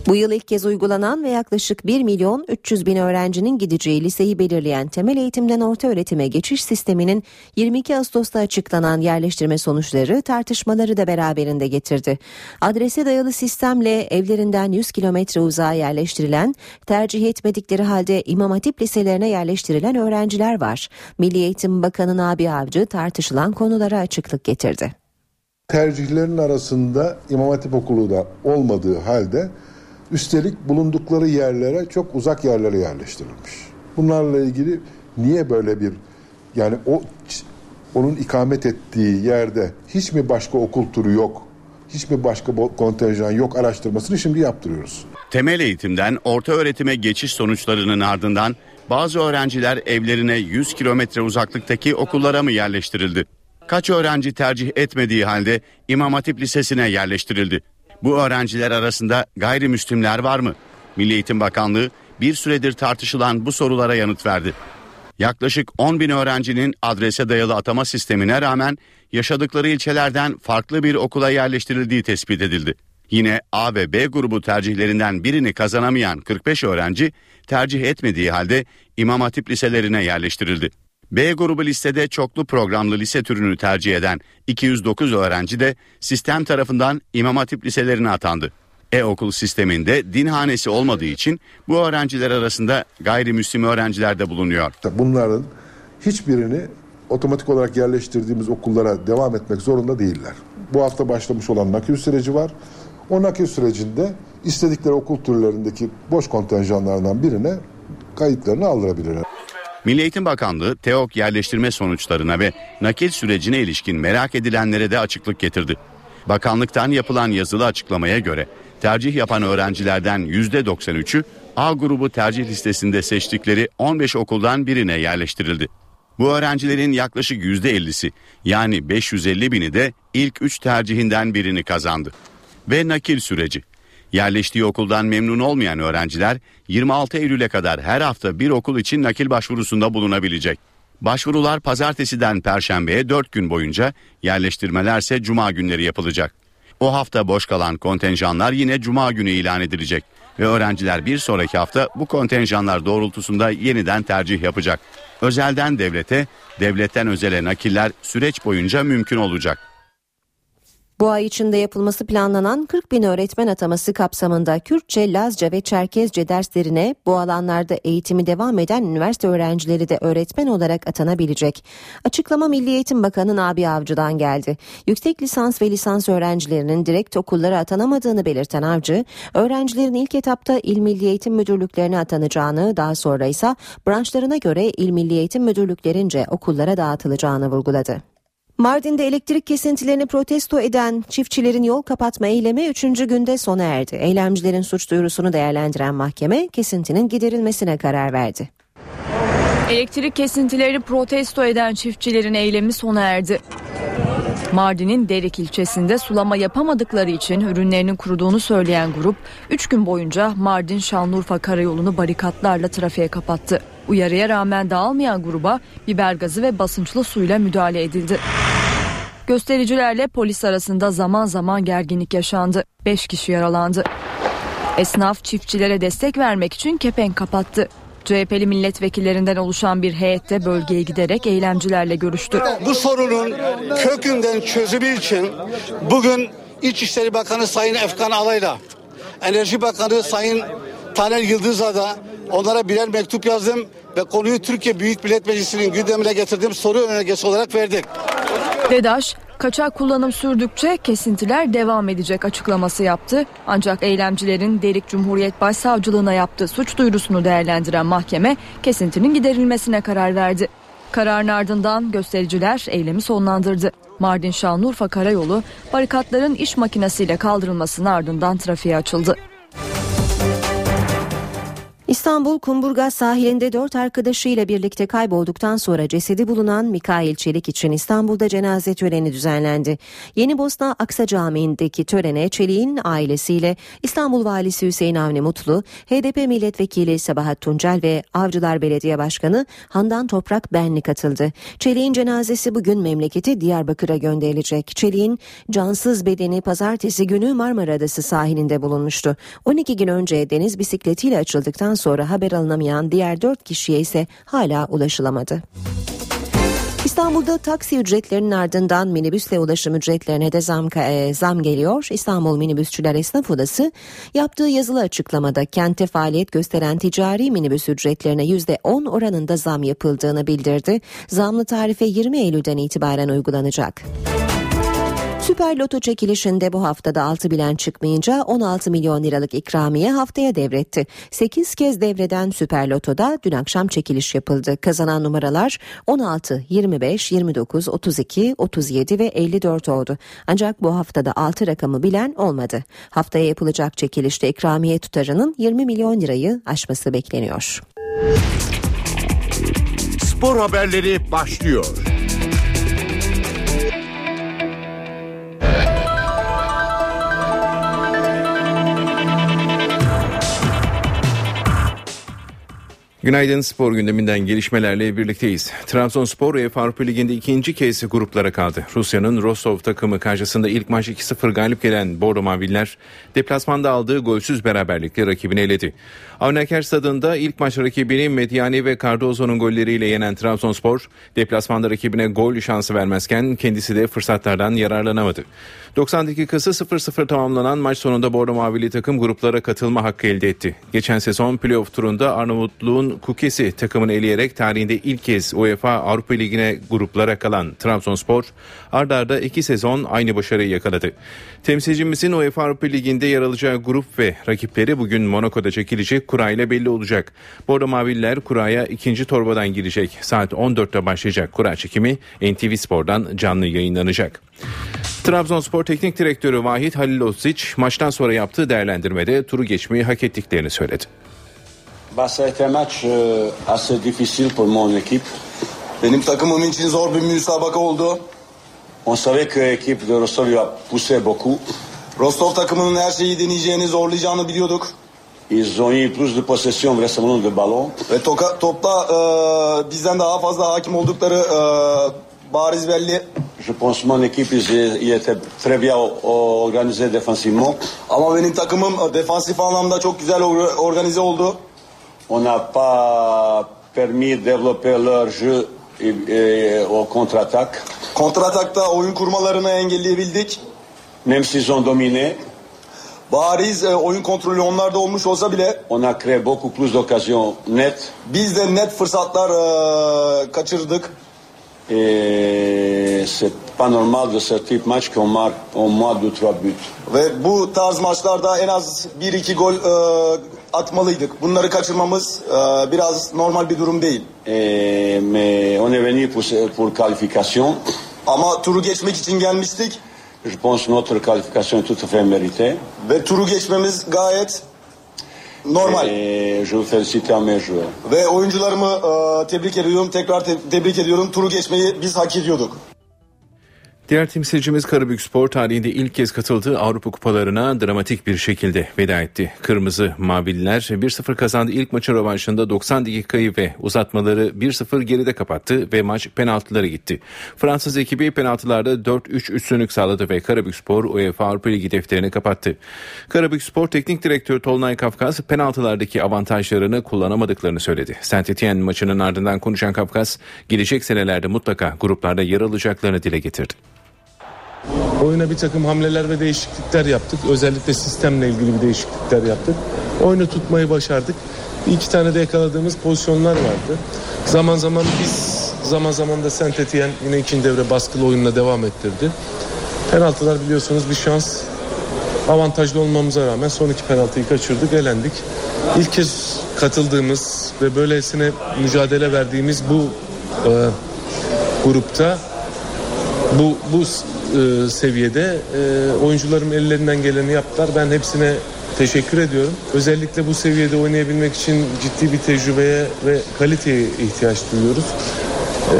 Speaker 2: Bu yıl ilk kez uygulanan ve yaklaşık 1 milyon 300 bin öğrencinin gideceği liseyi belirleyen temel eğitimden orta öğretime geçiş sisteminin 22 Ağustos'ta açıklanan yerleştirme sonuçları tartışmaları da beraberinde getirdi. Adrese dayalı sistemle evlerinden 100 kilometre uzağa yerleştirilen, tercih etmedikleri halde İmam Hatip liselerine yerleştirilen öğrenciler var. Milli Eğitim Bakanı Nabi Avcı tartışılan konulara açıklık getirdi.
Speaker 14: Tercihlerin arasında İmam Hatip okulu da olmadığı halde Üstelik bulundukları yerlere çok uzak yerlere yerleştirilmiş. Bunlarla ilgili niye böyle bir yani o onun ikamet ettiği yerde hiç mi başka okul turu yok? Hiç mi başka kontenjan yok araştırmasını şimdi yaptırıyoruz.
Speaker 1: Temel eğitimden orta öğretime geçiş sonuçlarının ardından bazı öğrenciler evlerine 100 kilometre uzaklıktaki okullara mı yerleştirildi? Kaç öğrenci tercih etmediği halde İmam Hatip Lisesi'ne yerleştirildi? Bu öğrenciler arasında gayrimüslimler var mı? Milli Eğitim Bakanlığı bir süredir tartışılan bu sorulara yanıt verdi. Yaklaşık 10 bin öğrencinin adrese dayalı atama sistemine rağmen yaşadıkları ilçelerden farklı bir okula yerleştirildiği tespit edildi. Yine A ve B grubu tercihlerinden birini kazanamayan 45 öğrenci tercih etmediği halde İmam Hatip liselerine yerleştirildi. B grubu listede çoklu programlı lise türünü tercih eden 209 öğrenci de sistem tarafından İmam Hatip liselerine atandı. E-okul sisteminde din hanesi olmadığı için bu öğrenciler arasında gayrimüslim öğrenciler de bulunuyor.
Speaker 14: Bunların hiçbirini otomatik olarak yerleştirdiğimiz okullara devam etmek zorunda değiller. Bu hafta başlamış olan nakil süreci var. O nakil sürecinde istedikleri okul türlerindeki boş kontenjanlardan birine kayıtlarını aldırabilirler.
Speaker 1: Milli Eğitim Bakanlığı TEOK yerleştirme sonuçlarına ve nakil sürecine ilişkin merak edilenlere de açıklık getirdi. Bakanlıktan yapılan yazılı açıklamaya göre tercih yapan öğrencilerden %93'ü A grubu tercih listesinde seçtikleri 15 okuldan birine yerleştirildi. Bu öğrencilerin yaklaşık %50'si yani 550 bini de ilk 3 tercihinden birini kazandı. Ve nakil süreci. Yerleştiği okuldan memnun olmayan öğrenciler 26 Eylül'e kadar her hafta bir okul için nakil başvurusunda bulunabilecek. Başvurular pazartesiden perşembeye 4 gün boyunca, yerleştirmelerse cuma günleri yapılacak. O hafta boş kalan kontenjanlar yine cuma günü ilan edilecek ve öğrenciler bir sonraki hafta bu kontenjanlar doğrultusunda yeniden tercih yapacak. Özelden devlete, devletten özele nakiller süreç boyunca mümkün olacak.
Speaker 2: Bu ay içinde yapılması planlanan 40 bin öğretmen ataması kapsamında Kürtçe, Lazca ve Çerkezce derslerine bu alanlarda eğitimi devam eden üniversite öğrencileri de öğretmen olarak atanabilecek. Açıklama Milli Eğitim Bakanı Nabi Avcı'dan geldi. Yüksek lisans ve lisans öğrencilerinin direkt okullara atanamadığını belirten Avcı, öğrencilerin ilk etapta İl Milli Eğitim Müdürlüklerine atanacağını, daha sonra ise branşlarına göre İl Milli Eğitim Müdürlüklerince okullara dağıtılacağını vurguladı. Mardin'de elektrik kesintilerini protesto eden çiftçilerin yol kapatma eylemi 3. günde sona erdi. Eylemcilerin suç duyurusunu değerlendiren mahkeme kesintinin giderilmesine karar verdi.
Speaker 15: Elektrik kesintileri protesto eden çiftçilerin eylemi sona erdi. Mardin'in Derik ilçesinde sulama yapamadıkları için ürünlerinin kuruduğunu söyleyen grup 3 gün boyunca Mardin Şanlıurfa karayolunu barikatlarla trafiğe kapattı. Uyarıya rağmen dağılmayan gruba biber gazı ve basınçlı suyla müdahale edildi. Göstericilerle polis arasında zaman zaman gerginlik yaşandı. 5 kişi yaralandı. Esnaf çiftçilere destek vermek için kepenk kapattı. CHP'li milletvekillerinden oluşan bir heyette bölgeye giderek eylemcilerle görüştü.
Speaker 16: Bu sorunun kökünden çözümü için bugün İçişleri Bakanı Sayın Efkan Alay'la Enerji Bakanı Sayın Taner Yıldız'a da onlara birer mektup yazdım ve konuyu Türkiye Büyük Millet Meclisi'nin gündemine getirdiğim soru önergesi olarak verdik.
Speaker 15: DEDAŞ kaçak kullanım sürdükçe kesintiler devam edecek açıklaması yaptı. Ancak eylemcilerin Derik Cumhuriyet Başsavcılığına yaptığı suç duyurusunu değerlendiren mahkeme kesintinin giderilmesine karar verdi. Kararın ardından göstericiler eylemi sonlandırdı. Mardin Şanlıurfa Karayolu barikatların iş makinesiyle kaldırılmasının ardından trafiğe açıldı.
Speaker 2: İstanbul Kumburgaz sahilinde dört arkadaşıyla birlikte kaybolduktan sonra cesedi bulunan Mikail Çelik için İstanbul'da cenaze töreni düzenlendi. Yeni Bosna Aksa Camii'ndeki törene Çelik'in ailesiyle İstanbul Valisi Hüseyin Avni Mutlu, HDP Milletvekili Sabahat Tuncel ve Avcılar Belediye Başkanı Handan Toprak Benli katıldı. Çelik'in cenazesi bugün memleketi Diyarbakır'a gönderilecek. Çelik'in cansız bedeni pazartesi günü Marmara Adası sahilinde bulunmuştu. 12 gün önce deniz bisikletiyle açıldıktan sonra haber alınamayan diğer 4 kişiye ise hala ulaşılamadı. İstanbul'da taksi ücretlerinin ardından minibüsle ulaşım ücretlerine de zam, e, zam geliyor. İstanbul Minibüsçüler Esnaf Odası yaptığı yazılı açıklamada kente faaliyet gösteren ticari minibüs ücretlerine %10 oranında zam yapıldığını bildirdi. Zamlı tarife 20 Eylül'den itibaren uygulanacak. Süper Loto çekilişinde bu haftada 6 bilen çıkmayınca 16 milyon liralık ikramiye haftaya devretti. 8 kez devreden Süper Loto'da dün akşam çekiliş yapıldı. Kazanan numaralar 16, 25, 29, 32, 37 ve 54 oldu. Ancak bu haftada 6 rakamı bilen olmadı. Haftaya yapılacak çekilişte ikramiye tutarının 20 milyon lirayı aşması bekleniyor.
Speaker 17: Spor haberleri başlıyor.
Speaker 18: Günaydın spor gündeminden gelişmelerle birlikteyiz. Trabzonspor UEFA Avrupa Ligi'nde ikinci kez gruplara kaldı. Rusya'nın Rostov takımı karşısında ilk maç 2-0 galip gelen Bordo Maviller deplasmanda aldığı golsüz beraberlikle rakibini eledi. Avnaker stadında ilk maç rakibini Mediani ve Cardozo'nun golleriyle yenen Trabzonspor deplasmanda rakibine gol şansı vermezken kendisi de fırsatlardan yararlanamadı. 90 dakikası 0-0 tamamlanan maç sonunda Bordo Mavili takım gruplara katılma hakkı elde etti. Geçen sezon playoff turunda Arnavutluğun Kukesi takımını eleyerek tarihinde ilk kez UEFA Avrupa Ligi'ne gruplara kalan Trabzonspor ardarda arda iki sezon aynı başarıyı yakaladı. Temsilcimizin UEFA Avrupa Ligi'nde yer alacağı grup ve rakipleri bugün Monaco'da çekilecek kura ile belli olacak. Bordo Maviller kuraya ikinci torbadan girecek. Saat 14'te başlayacak kura çekimi NTV Spor'dan canlı yayınlanacak. Trabzonspor Teknik Direktörü Vahit Halilovic maçtan sonra yaptığı değerlendirmede turu geçmeyi hak ettiklerini söyledi.
Speaker 19: Benim takımım için zor bir müsabaka oldu. On savait que l'équipe de Rostov a poussé beaucoup. Rostov takımının her şeyi deneyeceğini, zorlayacağını biliyorduk. Ils ont eu plus de possession vraisemblablement de ballon. Ve toka, topla e, bizden daha fazla hakim oldukları e, bariz belli. Je pense mon équipe il était très bien organisé défensivement. Ama benim takımım defansif anlamda çok güzel organize oldu. On n'a pas permis de développer leur jeu et, et, au contre-attaque. Kontratakta oyun kurmalarını engelleyebildik. Même s'ils ont dominé. Bariz e, oyun kontrolü onlarda olmuş olsa bile
Speaker 13: On a créé beaucoup plus d'occasions nettes.
Speaker 19: biz de net fırsatlar e, kaçırdık.
Speaker 13: Et c'est pas normal de ce type de match qu'on marque au moins 2-3 buts.
Speaker 19: Ve bu tarz maçlarda en az 1-2 gol e, atmalıydık. Bunları kaçırmamız e, biraz normal bir durum değil.
Speaker 13: Et, mais on est venu pour, pour qualification.
Speaker 19: Ama turu geçmek için gelmiştik.
Speaker 13: Je pense notre qualification est tout à fait méritée.
Speaker 19: Ve turu geçmemiz gayet normal.
Speaker 13: Et je vous félicite à mes joueurs.
Speaker 19: Ve oyuncularımı e, tebrik ediyorum. Tekrar te- tebrik ediyorum. Turu geçmeyi biz hak ediyorduk.
Speaker 18: Diğer temsilcimiz Karabükspor tarihinde ilk kez katıldığı Avrupa kupalarına dramatik bir şekilde veda etti. Kırmızı Mavililer 1-0 kazandı. İlk maçın rövanşında 90 dakikayı ve uzatmaları 1-0 geride kapattı ve maç penaltılara gitti. Fransız ekibi penaltılarda 4-3 üstünlük sağladı ve Karabükspor UEFA Avrupa Ligi defterini kapattı. Karabükspor Teknik Direktörü Tolunay Kafkas penaltılardaki avantajlarını kullanamadıklarını söyledi. Saint Etienne maçının ardından konuşan Kafkas gelecek senelerde mutlaka gruplarda yer alacaklarını dile getirdi.
Speaker 20: Oyuna bir takım hamleler ve değişiklikler yaptık. Özellikle sistemle ilgili bir değişiklikler yaptık. Oyunu tutmayı başardık. İki tane de yakaladığımız pozisyonlar vardı. Zaman zaman biz, zaman zaman da Saint Etienne yine ikinci devre baskılı oyunla devam ettirdi. Penaltılar biliyorsunuz bir şans. Avantajlı olmamıza rağmen son iki penaltıyı kaçırdık, elendik. İlk kez katıldığımız ve böylesine mücadele verdiğimiz bu e, grupta bu bu e, seviyede e, oyuncularım ellerinden geleni yaptılar. Ben hepsine teşekkür ediyorum. Özellikle bu seviyede oynayabilmek için ciddi bir tecrübeye ve kaliteye ihtiyaç duyuyoruz. E,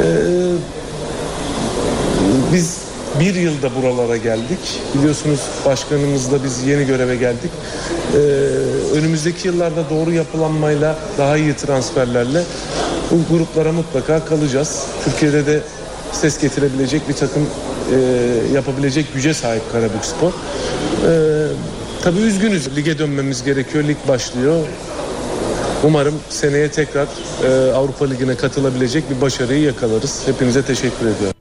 Speaker 20: biz bir yılda buralara geldik. Biliyorsunuz başkanımızla biz yeni göreve geldik. Ee, önümüzdeki yıllarda doğru yapılanmayla, daha iyi transferlerle bu gruplara mutlaka kalacağız. Türkiye'de de ses getirebilecek bir takım e, yapabilecek güce sahip Karabükspor. Ee, tabii üzgünüz. Lige dönmemiz gerekiyor. Lig başlıyor. Umarım seneye tekrar e, Avrupa Ligi'ne katılabilecek bir başarıyı yakalarız. Hepinize teşekkür ediyorum.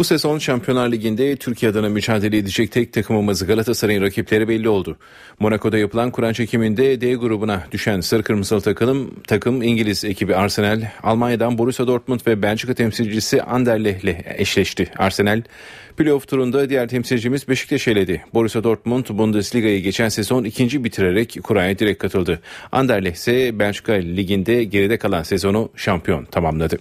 Speaker 18: Bu sezon Şampiyonlar Ligi'nde Türkiye adına mücadele edecek tek takımımız Galatasaray'ın rakipleri belli oldu. Monaco'da yapılan Kur'an çekiminde D grubuna düşen Sarı Kırmızılı takım, takım İngiliz ekibi Arsenal, Almanya'dan Borussia Dortmund ve Belçika temsilcisi Anderlecht ile eşleşti. Arsenal, playoff turunda diğer temsilcimiz Beşiktaş eledi. Borussia Dortmund Bundesliga'yı geçen sezon ikinci bitirerek kuraya direkt katıldı. Anderlecht ise Belçika Ligi'nde geride kalan sezonu şampiyon tamamladı.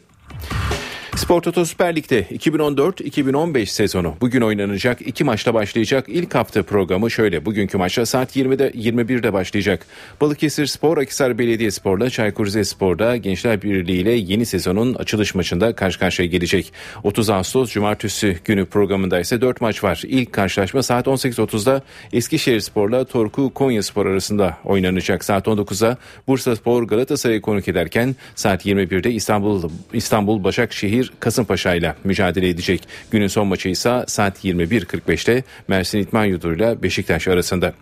Speaker 18: Spor Toto Süper Lig'de 2014-2015 sezonu bugün oynanacak iki maçla başlayacak ilk hafta programı şöyle. Bugünkü maçta saat 20'de 21'de başlayacak. Balıkesir Spor, Akisar Belediyespor'la Çaykur Rizespor'da Gençler Birliği ile yeni sezonun açılış maçında karşı karşıya gelecek. 30 Ağustos Cumartesi günü programında ise 4 maç var. İlk karşılaşma saat 18.30'da Eskişehir Spor'la Torku Konya Spor arasında oynanacak. Saat 19'a Bursa Spor Galatasaray'ı konuk ederken saat 21'de İstanbul İstanbul Başakşehir Kasımpaşa ile mücadele edecek. Günün son maçı ise saat 21.45'te Mersin İtman Yurdu ile Beşiktaş arasında.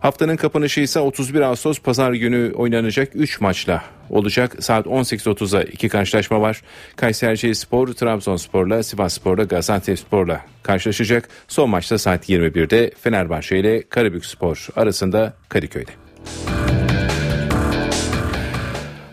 Speaker 18: Haftanın kapanışı ise 31 Ağustos Pazar günü oynanacak 3 maçla olacak. Saat 18.30'da iki karşılaşma var. Kayseri Spor, Trabzonspor'la, Sivas Spor'la, Gaziantep Spor'la karşılaşacak. Son maçta saat 21'de Fenerbahçe ile Karabük Spor arasında Kadıköy'de.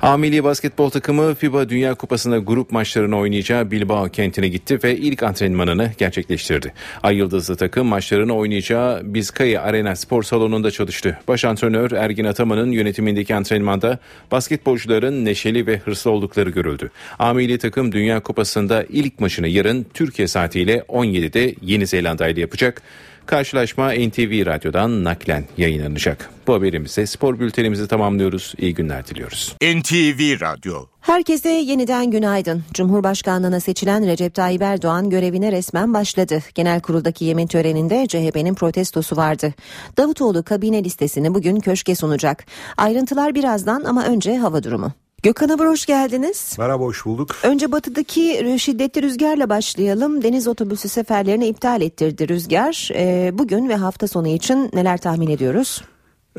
Speaker 18: A milli basketbol takımı FIBA Dünya Kupası'nda grup maçlarını oynayacağı Bilbao kentine gitti ve ilk antrenmanını gerçekleştirdi. Ay Yıldızlı takım maçlarını oynayacağı Bizkaya Arena spor salonunda çalıştı. Baş antrenör Ergin Ataman'ın yönetimindeki antrenmanda basketbolcuların neşeli ve hırslı oldukları görüldü. A milli takım Dünya Kupası'nda ilk maçını yarın Türkiye saatiyle 17'de Yeni Zelanda ile yapacak. Karşılaşma NTV Radyo'dan naklen yayınlanacak. Bu haberimizle spor bültenimizi tamamlıyoruz. İyi günler diliyoruz.
Speaker 17: NTV Radyo
Speaker 2: Herkese yeniden günaydın. Cumhurbaşkanlığına seçilen Recep Tayyip Erdoğan görevine resmen başladı. Genel kuruldaki yemin töreninde CHP'nin protestosu vardı. Davutoğlu kabine listesini bugün köşke sunacak. Ayrıntılar birazdan ama önce hava durumu. Gökhan Abur hoş geldiniz.
Speaker 21: Merhaba hoş bulduk.
Speaker 2: Önce batıdaki şiddetli rüzgarla başlayalım. Deniz otobüsü seferlerini iptal ettirdi rüzgar. Ee, bugün ve hafta sonu için neler tahmin ediyoruz?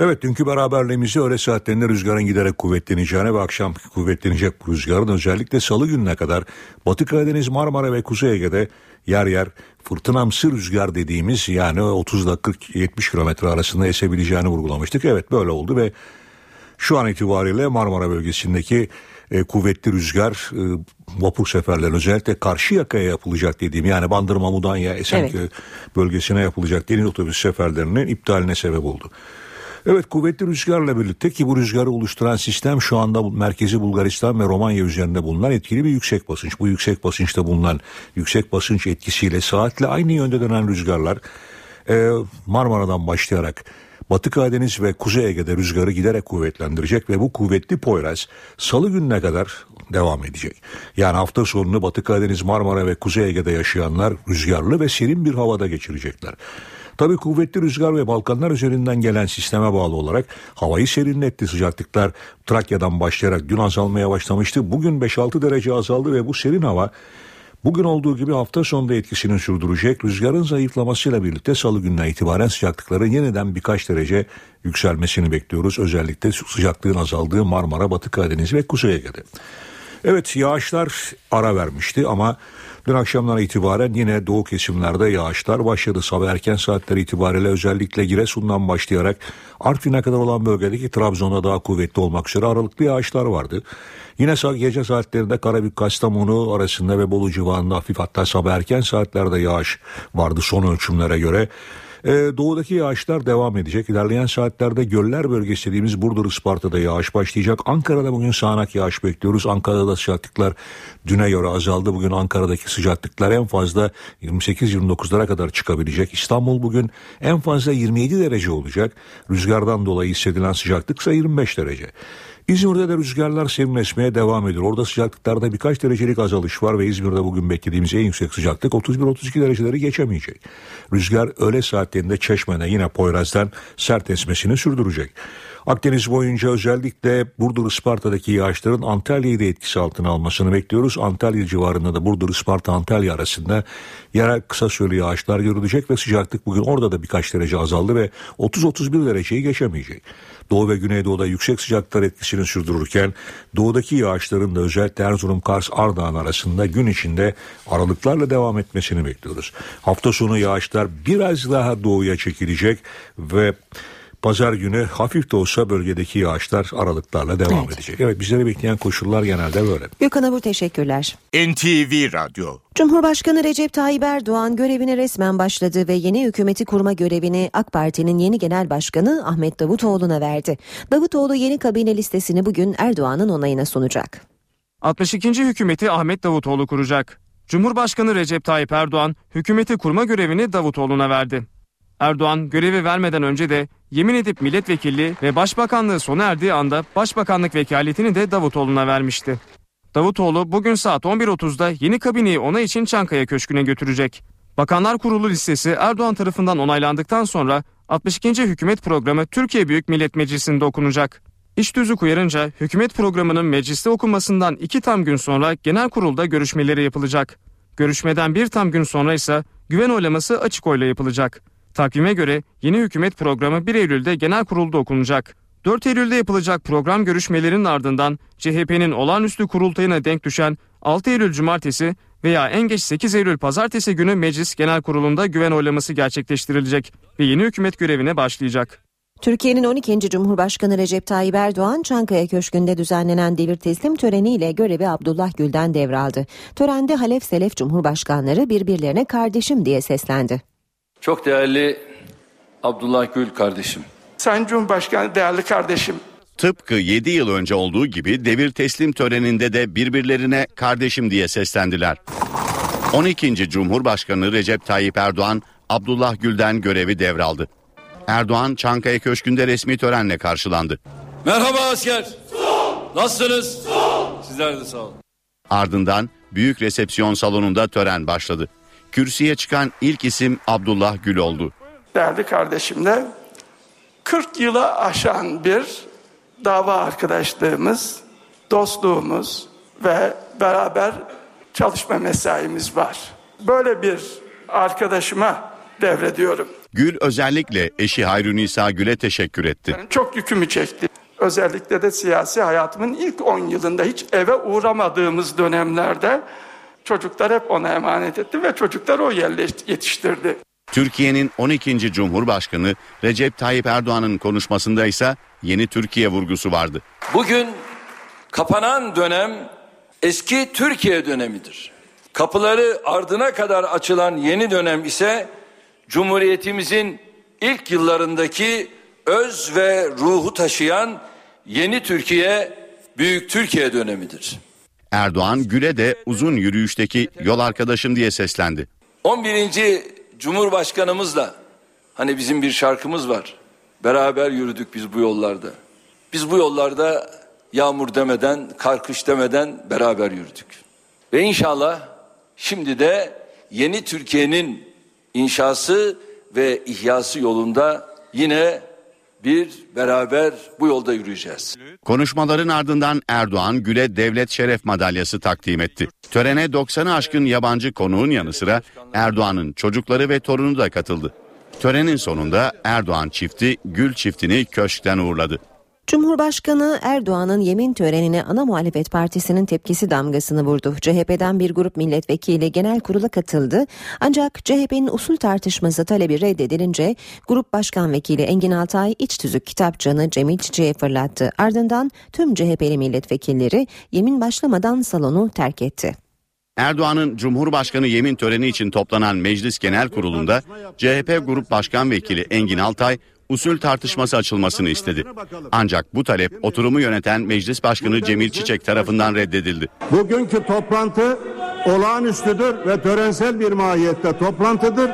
Speaker 21: Evet dünkü beraberliğimizde öğle saatlerinde rüzgarın giderek kuvvetleneceğine ve akşam kuvvetlenecek bu rüzgarın özellikle salı gününe kadar Batı Karadeniz, Marmara ve Kuzey Ege'de yer yer fırtınamsı rüzgar dediğimiz yani 30 dakika 70 kilometre arasında esebileceğini vurgulamıştık. Evet böyle oldu ve şu an itibariyle Marmara bölgesindeki e, kuvvetli rüzgar e, vapur seferlerinin özellikle karşı yakaya yapılacak dediğim yani Bandırma, Mudanya, Esenköy evet. bölgesine yapılacak deniz otobüs seferlerinin iptaline sebep oldu. Evet kuvvetli rüzgarla birlikte ki bu rüzgarı oluşturan sistem şu anda merkezi Bulgaristan ve Romanya üzerinde bulunan etkili bir yüksek basınç. Bu yüksek basınçta bulunan yüksek basınç etkisiyle saatle aynı yönde dönen rüzgarlar e, Marmara'dan başlayarak Batı Karadeniz ve Kuzey Ege'de rüzgarı giderek kuvvetlendirecek ve bu kuvvetli Poyraz salı gününe kadar devam edecek. Yani hafta sonunu Batı Karadeniz, Marmara ve Kuzey Ege'de yaşayanlar rüzgarlı ve serin bir havada geçirecekler. Tabi kuvvetli rüzgar ve Balkanlar üzerinden gelen sisteme bağlı olarak havayı serinletti sıcaklıklar Trakya'dan başlayarak dün azalmaya başlamıştı. Bugün 5-6 derece azaldı ve bu serin hava Bugün olduğu gibi hafta sonunda etkisini sürdürecek. Rüzgarın zayıflamasıyla birlikte salı gününe itibaren sıcaklıkların yeniden birkaç derece yükselmesini bekliyoruz. Özellikle sıcaklığın azaldığı Marmara, Batı Karadeniz ve Kuzey Ege'de. Evet yağışlar ara vermişti ama dün akşamdan itibaren yine doğu kesimlerde yağışlar başladı. Sabah erken saatler itibariyle özellikle Giresun'dan başlayarak Artvin'e kadar olan bölgedeki Trabzon'da daha kuvvetli olmak üzere aralıklı yağışlar vardı. Yine gece saatlerinde Karabük Kastamonu arasında ve Bolu civarında hafif hatta sabah erken saatlerde yağış vardı son ölçümlere göre. Ee, doğudaki yağışlar devam edecek. İlerleyen saatlerde göller bölgesi dediğimiz Burdur Isparta'da yağış başlayacak. Ankara'da bugün sağanak yağış bekliyoruz. Ankara'da sıcaklıklar düne göre azaldı. Bugün Ankara'daki sıcaklıklar en fazla 28-29'lara kadar çıkabilecek. İstanbul bugün en fazla 27 derece olacak. Rüzgardan dolayı hissedilen sıcaklık ise 25 derece. İzmir'de de rüzgarlar serinleşmeye devam ediyor. Orada sıcaklıklarda birkaç derecelik azalış var ve İzmir'de bugün beklediğimiz en yüksek sıcaklık 31-32 dereceleri geçemeyecek. Rüzgar öğle saatlerinde Çeşme'de yine Poyraz'dan sert esmesini sürdürecek. Akdeniz boyunca özellikle Burdur Isparta'daki yağışların Antalya'yı da etkisi altına almasını bekliyoruz. Antalya civarında da Burdur Isparta Antalya arasında yerel kısa süreli yağışlar görülecek ve sıcaklık bugün orada da birkaç derece azaldı ve 30-31 dereceyi geçemeyecek. Doğu ve Güneydoğu'da yüksek sıcaklıklar etkisini sürdürürken doğudaki yağışların da özellikle Erzurum, Kars, Ardahan arasında gün içinde aralıklarla devam etmesini bekliyoruz. Hafta sonu yağışlar biraz daha doğuya çekilecek ve Pazar günü hafif de olsa bölgedeki yağışlar aralıklarla devam evet. edecek. Evet bizleri bekleyen koşullar genelde böyle.
Speaker 2: Gökhan Abur teşekkürler.
Speaker 17: NTV Radyo
Speaker 2: Cumhurbaşkanı Recep Tayyip Erdoğan görevine resmen başladı ve yeni hükümeti kurma görevini AK Parti'nin yeni genel başkanı Ahmet Davutoğlu'na verdi. Davutoğlu yeni kabine listesini bugün Erdoğan'ın onayına sunacak.
Speaker 4: 62. hükümeti Ahmet Davutoğlu kuracak. Cumhurbaşkanı Recep Tayyip Erdoğan hükümeti kurma görevini Davutoğlu'na verdi. Erdoğan görevi vermeden önce de yemin edip milletvekilliği ve başbakanlığı sona erdiği anda başbakanlık vekaletini de Davutoğlu'na vermişti. Davutoğlu bugün saat 11.30'da yeni kabineyi ona için Çankaya Köşkü'ne götürecek. Bakanlar Kurulu listesi Erdoğan tarafından onaylandıktan sonra 62. hükümet programı Türkiye Büyük Millet Meclisi'nde okunacak. İş tüzük uyarınca hükümet programının mecliste okunmasından iki tam gün sonra genel kurulda görüşmeleri yapılacak. Görüşmeden bir tam gün sonra ise güven oylaması açık oyla yapılacak. Takvime göre yeni hükümet programı 1 Eylül'de genel kurulda okunacak. 4 Eylül'de yapılacak program görüşmelerinin ardından CHP'nin olağanüstü kurultayına denk düşen 6 Eylül Cumartesi veya en geç 8 Eylül Pazartesi günü Meclis Genel Kurulu'nda güven oylaması gerçekleştirilecek ve yeni hükümet görevine başlayacak.
Speaker 2: Türkiye'nin 12. Cumhurbaşkanı Recep Tayyip Erdoğan Çankaya Köşkü'nde düzenlenen devir teslim töreniyle görevi Abdullah Gül'den devraldı. Törende Halef Selef Cumhurbaşkanları birbirlerine kardeşim diye seslendi.
Speaker 22: Çok değerli Abdullah Gül kardeşim.
Speaker 6: Sayın Cumhurbaşkanı değerli kardeşim.
Speaker 1: Tıpkı 7 yıl önce olduğu gibi devir teslim töreninde de birbirlerine kardeşim diye seslendiler. 12. Cumhurbaşkanı Recep Tayyip Erdoğan Abdullah Gül'den görevi devraldı. Erdoğan Çankaya Köşkü'nde resmi törenle karşılandı.
Speaker 22: Merhaba asker. Nasılsınız? Sizler de sağ olun.
Speaker 1: Ardından büyük resepsiyon salonunda tören başladı. Kürsüye çıkan ilk isim Abdullah Gül oldu.
Speaker 6: Değerli kardeşimle 40 yıla aşan bir dava arkadaşlığımız, dostluğumuz ve beraber çalışma mesaimiz var. Böyle bir arkadaşıma devrediyorum.
Speaker 1: Gül özellikle eşi Hayrunisa Gül'e teşekkür etti.
Speaker 6: Çok yükümü çekti. Özellikle de siyasi hayatımın ilk 10 yılında hiç eve uğramadığımız dönemlerde çocuklar hep ona emanet etti ve çocuklar o yetiştirdi.
Speaker 1: Türkiye'nin 12. Cumhurbaşkanı Recep Tayyip Erdoğan'ın konuşmasında ise yeni Türkiye vurgusu vardı.
Speaker 5: Bugün kapanan dönem eski Türkiye dönemidir. Kapıları ardına kadar açılan yeni dönem ise Cumhuriyetimizin ilk yıllarındaki öz ve ruhu taşıyan yeni Türkiye, büyük Türkiye dönemidir.
Speaker 1: Erdoğan Gül'e de uzun yürüyüşteki yol arkadaşım diye seslendi.
Speaker 5: 11. Cumhurbaşkanımızla hani bizim bir şarkımız var. Beraber yürüdük biz bu yollarda. Biz bu yollarda yağmur demeden, karkış demeden beraber yürüdük. Ve inşallah şimdi de yeni Türkiye'nin inşası ve ihyası yolunda yine bir beraber bu yolda yürüyeceğiz.
Speaker 1: Konuşmaların ardından Erdoğan Gül'e devlet şeref madalyası takdim etti. Törene 90'ı aşkın yabancı konuğun yanı sıra Erdoğan'ın çocukları ve torunu da katıldı. Törenin sonunda Erdoğan çifti Gül çiftini köşkten uğurladı.
Speaker 2: Cumhurbaşkanı Erdoğan'ın yemin törenine ana muhalefet partisinin tepkisi damgasını vurdu. CHP'den bir grup milletvekili genel kurula katıldı. Ancak CHP'nin usul tartışması talebi reddedilince grup başkan vekili Engin Altay iç tüzük kitapçığını Cemil Çiçek'e fırlattı. Ardından tüm CHP'li milletvekilleri yemin başlamadan salonu terk etti.
Speaker 1: Erdoğan'ın Cumhurbaşkanı yemin töreni için toplanan Meclis Genel Kurulu'nda CHP Grup Başkan Vekili Engin Altay usul tartışması açılmasını istedi. Ancak bu talep oturumu yöneten Meclis Başkanı Cemil Çiçek tarafından reddedildi.
Speaker 8: Bugünkü toplantı olağanüstüdür ve törensel bir mahiyette toplantıdır.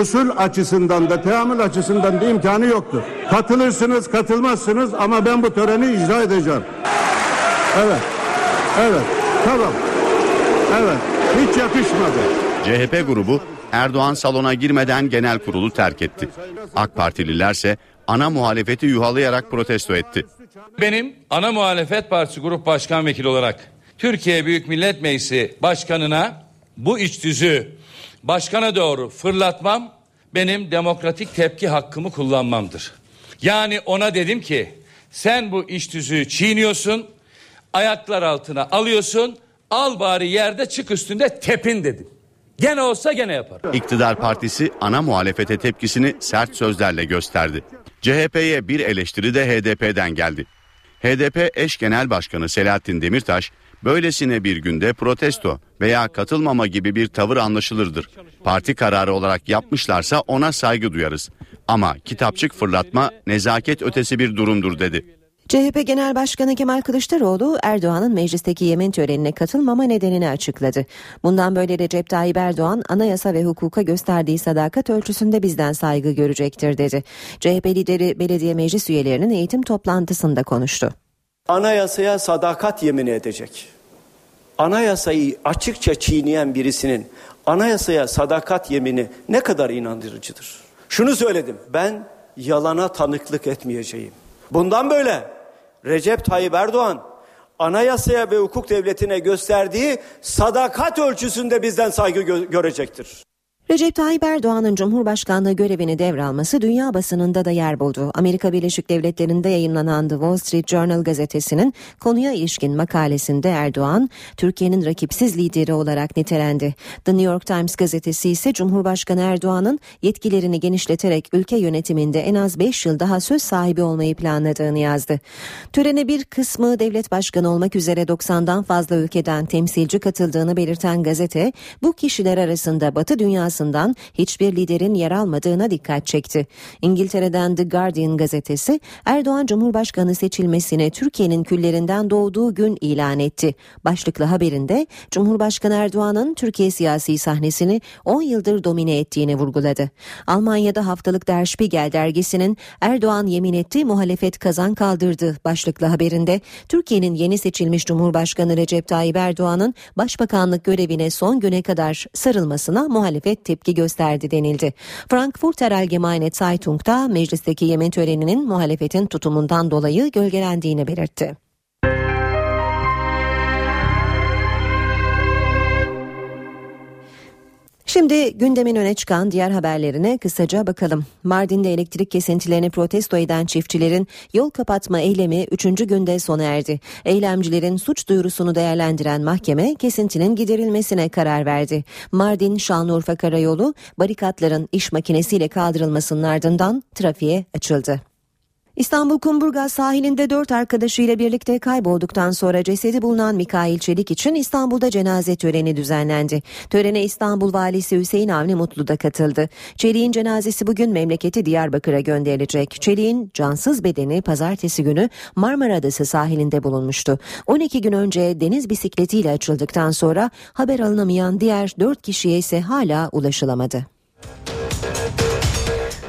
Speaker 8: Usul açısından da teamül açısından da imkanı yoktur. Katılırsınız katılmazsınız ama ben bu töreni icra edeceğim. Evet. Evet. Tamam. Evet. Hiç yakışmadı.
Speaker 1: CHP grubu Erdoğan salona girmeden genel kurulu terk etti. AK Partililerse ana muhalefeti yuhalayarak protesto etti.
Speaker 23: Benim ana muhalefet partisi grup başkan vekili olarak Türkiye Büyük Millet Meclisi başkanına bu iç düzü başkana doğru fırlatmam benim demokratik tepki hakkımı kullanmamdır. Yani ona dedim ki sen bu iç düzüğü çiğniyorsun, ayaklar altına alıyorsun, al bari yerde çık üstünde tepin dedim. Gene olsa gene yapar.
Speaker 1: İktidar partisi ana muhalefete tepkisini sert sözlerle gösterdi. CHP'ye bir eleştiri de HDP'den geldi. HDP eş genel başkanı Selahattin Demirtaş, böylesine bir günde protesto veya katılmama gibi bir tavır anlaşılırdır. Parti kararı olarak yapmışlarsa ona saygı duyarız. Ama kitapçık fırlatma nezaket ötesi bir durumdur dedi.
Speaker 2: CHP Genel Başkanı Kemal Kılıçdaroğlu Erdoğan'ın meclisteki yemin törenine katılmama nedenini açıkladı. Bundan böyle Recep Tayyip Erdoğan anayasa ve hukuka gösterdiği sadakat ölçüsünde bizden saygı görecektir dedi. CHP lideri belediye meclis üyelerinin eğitim toplantısında konuştu.
Speaker 11: Anayasaya sadakat yemini edecek. Anayasayı açıkça çiğneyen birisinin anayasaya sadakat yemini ne kadar inandırıcıdır. Şunu söyledim ben yalana tanıklık etmeyeceğim. Bundan böyle Recep Tayyip Erdoğan anayasaya ve hukuk devletine gösterdiği sadakat ölçüsünde bizden saygı gö- görecektir.
Speaker 2: Recep Tayyip Erdoğan'ın Cumhurbaşkanlığı görevini devralması dünya basınında da yer buldu. Amerika Birleşik Devletleri'nde yayınlanan The Wall Street Journal gazetesinin konuya ilişkin makalesinde Erdoğan, Türkiye'nin rakipsiz lideri olarak nitelendi. The New York Times gazetesi ise Cumhurbaşkanı Erdoğan'ın yetkilerini genişleterek ülke yönetiminde en az 5 yıl daha söz sahibi olmayı planladığını yazdı. Törene bir kısmı devlet başkanı olmak üzere 90'dan fazla ülkeden temsilci katıldığını belirten gazete, bu kişiler arasında Batı dünyası arasından hiçbir liderin yer almadığına dikkat çekti. İngiltere'den The Guardian gazetesi Erdoğan Cumhurbaşkanı seçilmesine Türkiye'nin küllerinden doğduğu gün ilan etti. Başlıklı haberinde Cumhurbaşkanı Erdoğan'ın Türkiye siyasi sahnesini 10 yıldır domine ettiğini vurguladı. Almanya'da haftalık Der Spiegel dergisinin Erdoğan yemin etti muhalefet kazan kaldırdı başlıklı haberinde Türkiye'nin yeni seçilmiş Cumhurbaşkanı Recep Tayyip Erdoğan'ın başbakanlık görevine son güne kadar sarılmasına muhalefet tepki gösterdi denildi. Frankfurter Allgemeine Zeitung'da meclisteki yemin töreninin muhalefetin tutumundan dolayı gölgelendiğini belirtti. Şimdi gündemin öne çıkan diğer haberlerine kısaca bakalım. Mardin'de elektrik kesintilerini protesto eden çiftçilerin yol kapatma eylemi 3. günde sona erdi. Eylemcilerin suç duyurusunu değerlendiren mahkeme kesintinin giderilmesine karar verdi. Mardin Şanlıurfa Karayolu barikatların iş makinesiyle kaldırılmasının ardından trafiğe açıldı. İstanbul Kumburgaz sahilinde dört arkadaşıyla birlikte kaybolduktan sonra cesedi bulunan Mikail Çelik için İstanbul'da cenaze töreni düzenlendi. Törene İstanbul Valisi Hüseyin Avni Mutlu da katıldı. Çelik'in cenazesi bugün memleketi Diyarbakır'a gönderilecek. Çelik'in cansız bedeni pazartesi günü Marmara Adası sahilinde bulunmuştu. 12 gün önce deniz bisikletiyle açıldıktan sonra haber alınamayan diğer dört kişiye ise hala ulaşılamadı.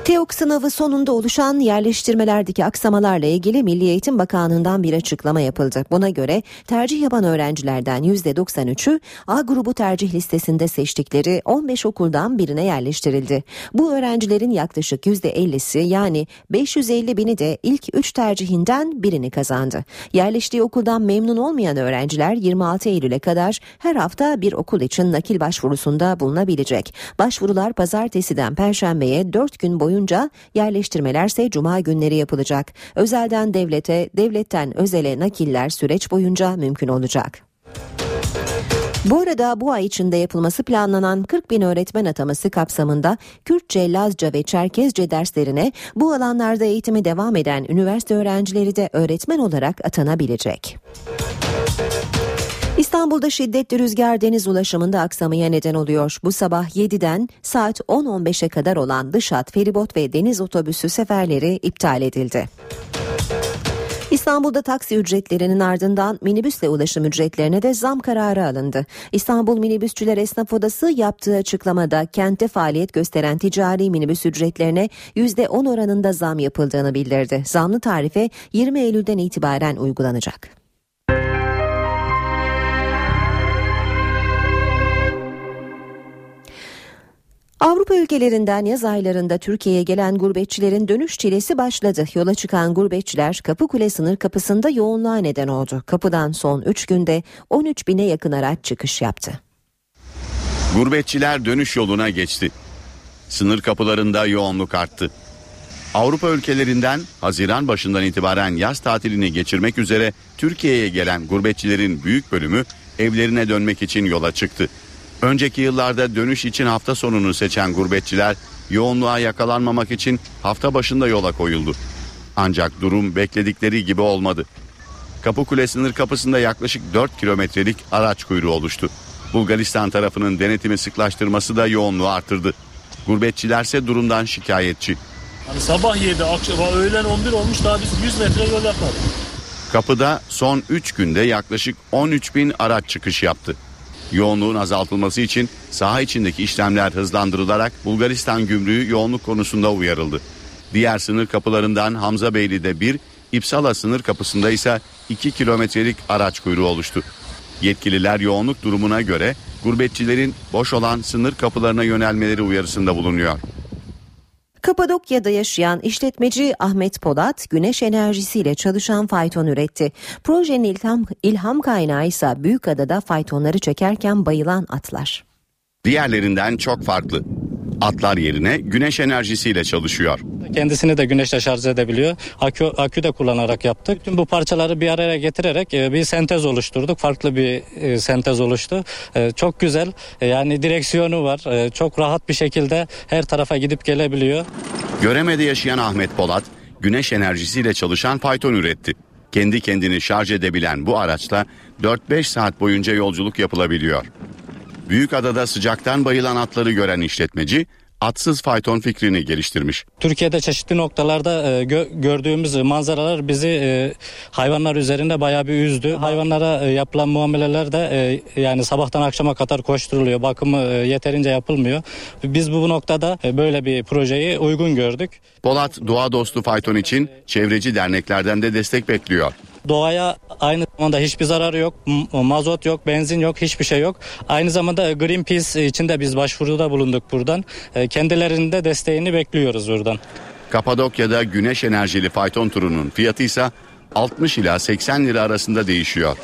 Speaker 2: TEOK sınavı sonunda oluşan yerleştirmelerdeki aksamalarla ilgili Milli Eğitim Bakanlığı'ndan bir açıklama yapıldı. Buna göre tercih yapan öğrencilerden %93'ü A grubu tercih listesinde seçtikleri 15 okuldan birine yerleştirildi. Bu öğrencilerin yaklaşık %50'si yani 550 bini de ilk 3 tercihinden birini kazandı. Yerleştiği okuldan memnun olmayan öğrenciler 26 Eylül'e kadar her hafta bir okul için nakil başvurusunda bulunabilecek. Başvurular pazartesiden perşembeye 4 gün boyunca boyunca yerleştirmelerse cuma günleri yapılacak. Özelden devlete, devletten özele nakiller süreç boyunca mümkün olacak. Bu arada bu ay içinde yapılması planlanan 40 bin öğretmen ataması kapsamında Kürtçe, Lazca ve Çerkezce derslerine bu alanlarda eğitimi devam eden üniversite öğrencileri de öğretmen olarak atanabilecek. İstanbul'da şiddetli rüzgar deniz ulaşımında aksamaya neden oluyor. Bu sabah 7'den saat 10-15'e kadar olan dış hat, feribot ve deniz otobüsü seferleri iptal edildi. İstanbul'da taksi ücretlerinin ardından minibüsle ulaşım ücretlerine de zam kararı alındı. İstanbul Minibüsçüler Esnaf Odası yaptığı açıklamada kentte faaliyet gösteren ticari minibüs ücretlerine %10 oranında zam yapıldığını bildirdi. Zamlı tarife 20 Eylül'den itibaren uygulanacak. Avrupa ülkelerinden yaz aylarında Türkiye'ye gelen gurbetçilerin dönüş çilesi başladı. Yola çıkan gurbetçiler Kapıkule sınır kapısında yoğunluğa neden oldu. Kapıdan son 3 günde 13 bine yakın araç çıkış yaptı.
Speaker 1: Gurbetçiler dönüş yoluna geçti. Sınır kapılarında yoğunluk arttı. Avrupa ülkelerinden Haziran başından itibaren yaz tatilini geçirmek üzere Türkiye'ye gelen gurbetçilerin büyük bölümü evlerine dönmek için yola çıktı. Önceki yıllarda dönüş için hafta sonunu seçen gurbetçiler yoğunluğa yakalanmamak için hafta başında yola koyuldu. Ancak durum bekledikleri gibi olmadı. Kapıkule sınır kapısında yaklaşık 4 kilometrelik araç kuyruğu oluştu. Bulgaristan tarafının denetimi sıklaştırması da yoğunluğu artırdı. Gurbetçilerse durumdan şikayetçi.
Speaker 24: Hani sabah 7, akşam öğlen 11 olmuş daha biz 100 metre yol yapmadık.
Speaker 1: Kapıda son 3 günde yaklaşık 13 bin araç çıkış yaptı. Yoğunluğun azaltılması için saha içindeki işlemler hızlandırılarak Bulgaristan gümrüğü yoğunluk konusunda uyarıldı. Diğer sınır kapılarından Hamza Beyli'de bir, İpsala sınır kapısında ise 2 kilometrelik araç kuyruğu oluştu. Yetkililer yoğunluk durumuna göre gurbetçilerin boş olan sınır kapılarına yönelmeleri uyarısında bulunuyor.
Speaker 2: Kapadokya'da yaşayan işletmeci Ahmet Polat güneş enerjisiyle çalışan fayton üretti. Projenin ilham, ilham kaynağı ise Büyükada'da faytonları çekerken bayılan atlar.
Speaker 1: Diğerlerinden çok farklı. Atlar yerine güneş enerjisiyle çalışıyor.
Speaker 25: Kendisini de güneşle şarj edebiliyor. Akü, akü de kullanarak yaptık. Tüm bu parçaları bir araya getirerek e, bir sentez oluşturduk. Farklı bir e, sentez oluştu. E, çok güzel. Yani direksiyonu var. Çok rahat bir şekilde her tarafa gidip gelebiliyor.
Speaker 1: Göreme'de yaşayan Ahmet Polat güneş enerjisiyle çalışan fayton üretti. Kendi kendini şarj edebilen bu araçla 4-5 saat boyunca yolculuk yapılabiliyor. Büyükada'da sıcaktan bayılan atları gören işletmeci atsız fayton fikrini geliştirmiş.
Speaker 25: Türkiye'de çeşitli noktalarda e, gö- gördüğümüz manzaralar bizi e, hayvanlar üzerinde bayağı bir üzdü. Hayvanlara e, yapılan muameleler de e, yani sabahtan akşama kadar koşturuluyor. Bakımı e, yeterince yapılmıyor. Biz bu noktada e, böyle bir projeyi uygun gördük.
Speaker 1: Polat doğa dostu fayton için çevreci derneklerden de destek bekliyor.
Speaker 25: Doğaya aynı zamanda hiçbir zararı yok. Mazot yok, benzin yok, hiçbir şey yok. Aynı zamanda Greenpeace için de biz başvuruda bulunduk buradan. E, kendilerinin de desteğini bekliyoruz buradan.
Speaker 1: Kapadokya'da güneş enerjili fayton turunun fiyatı ise 60 ila 80 lira arasında değişiyor.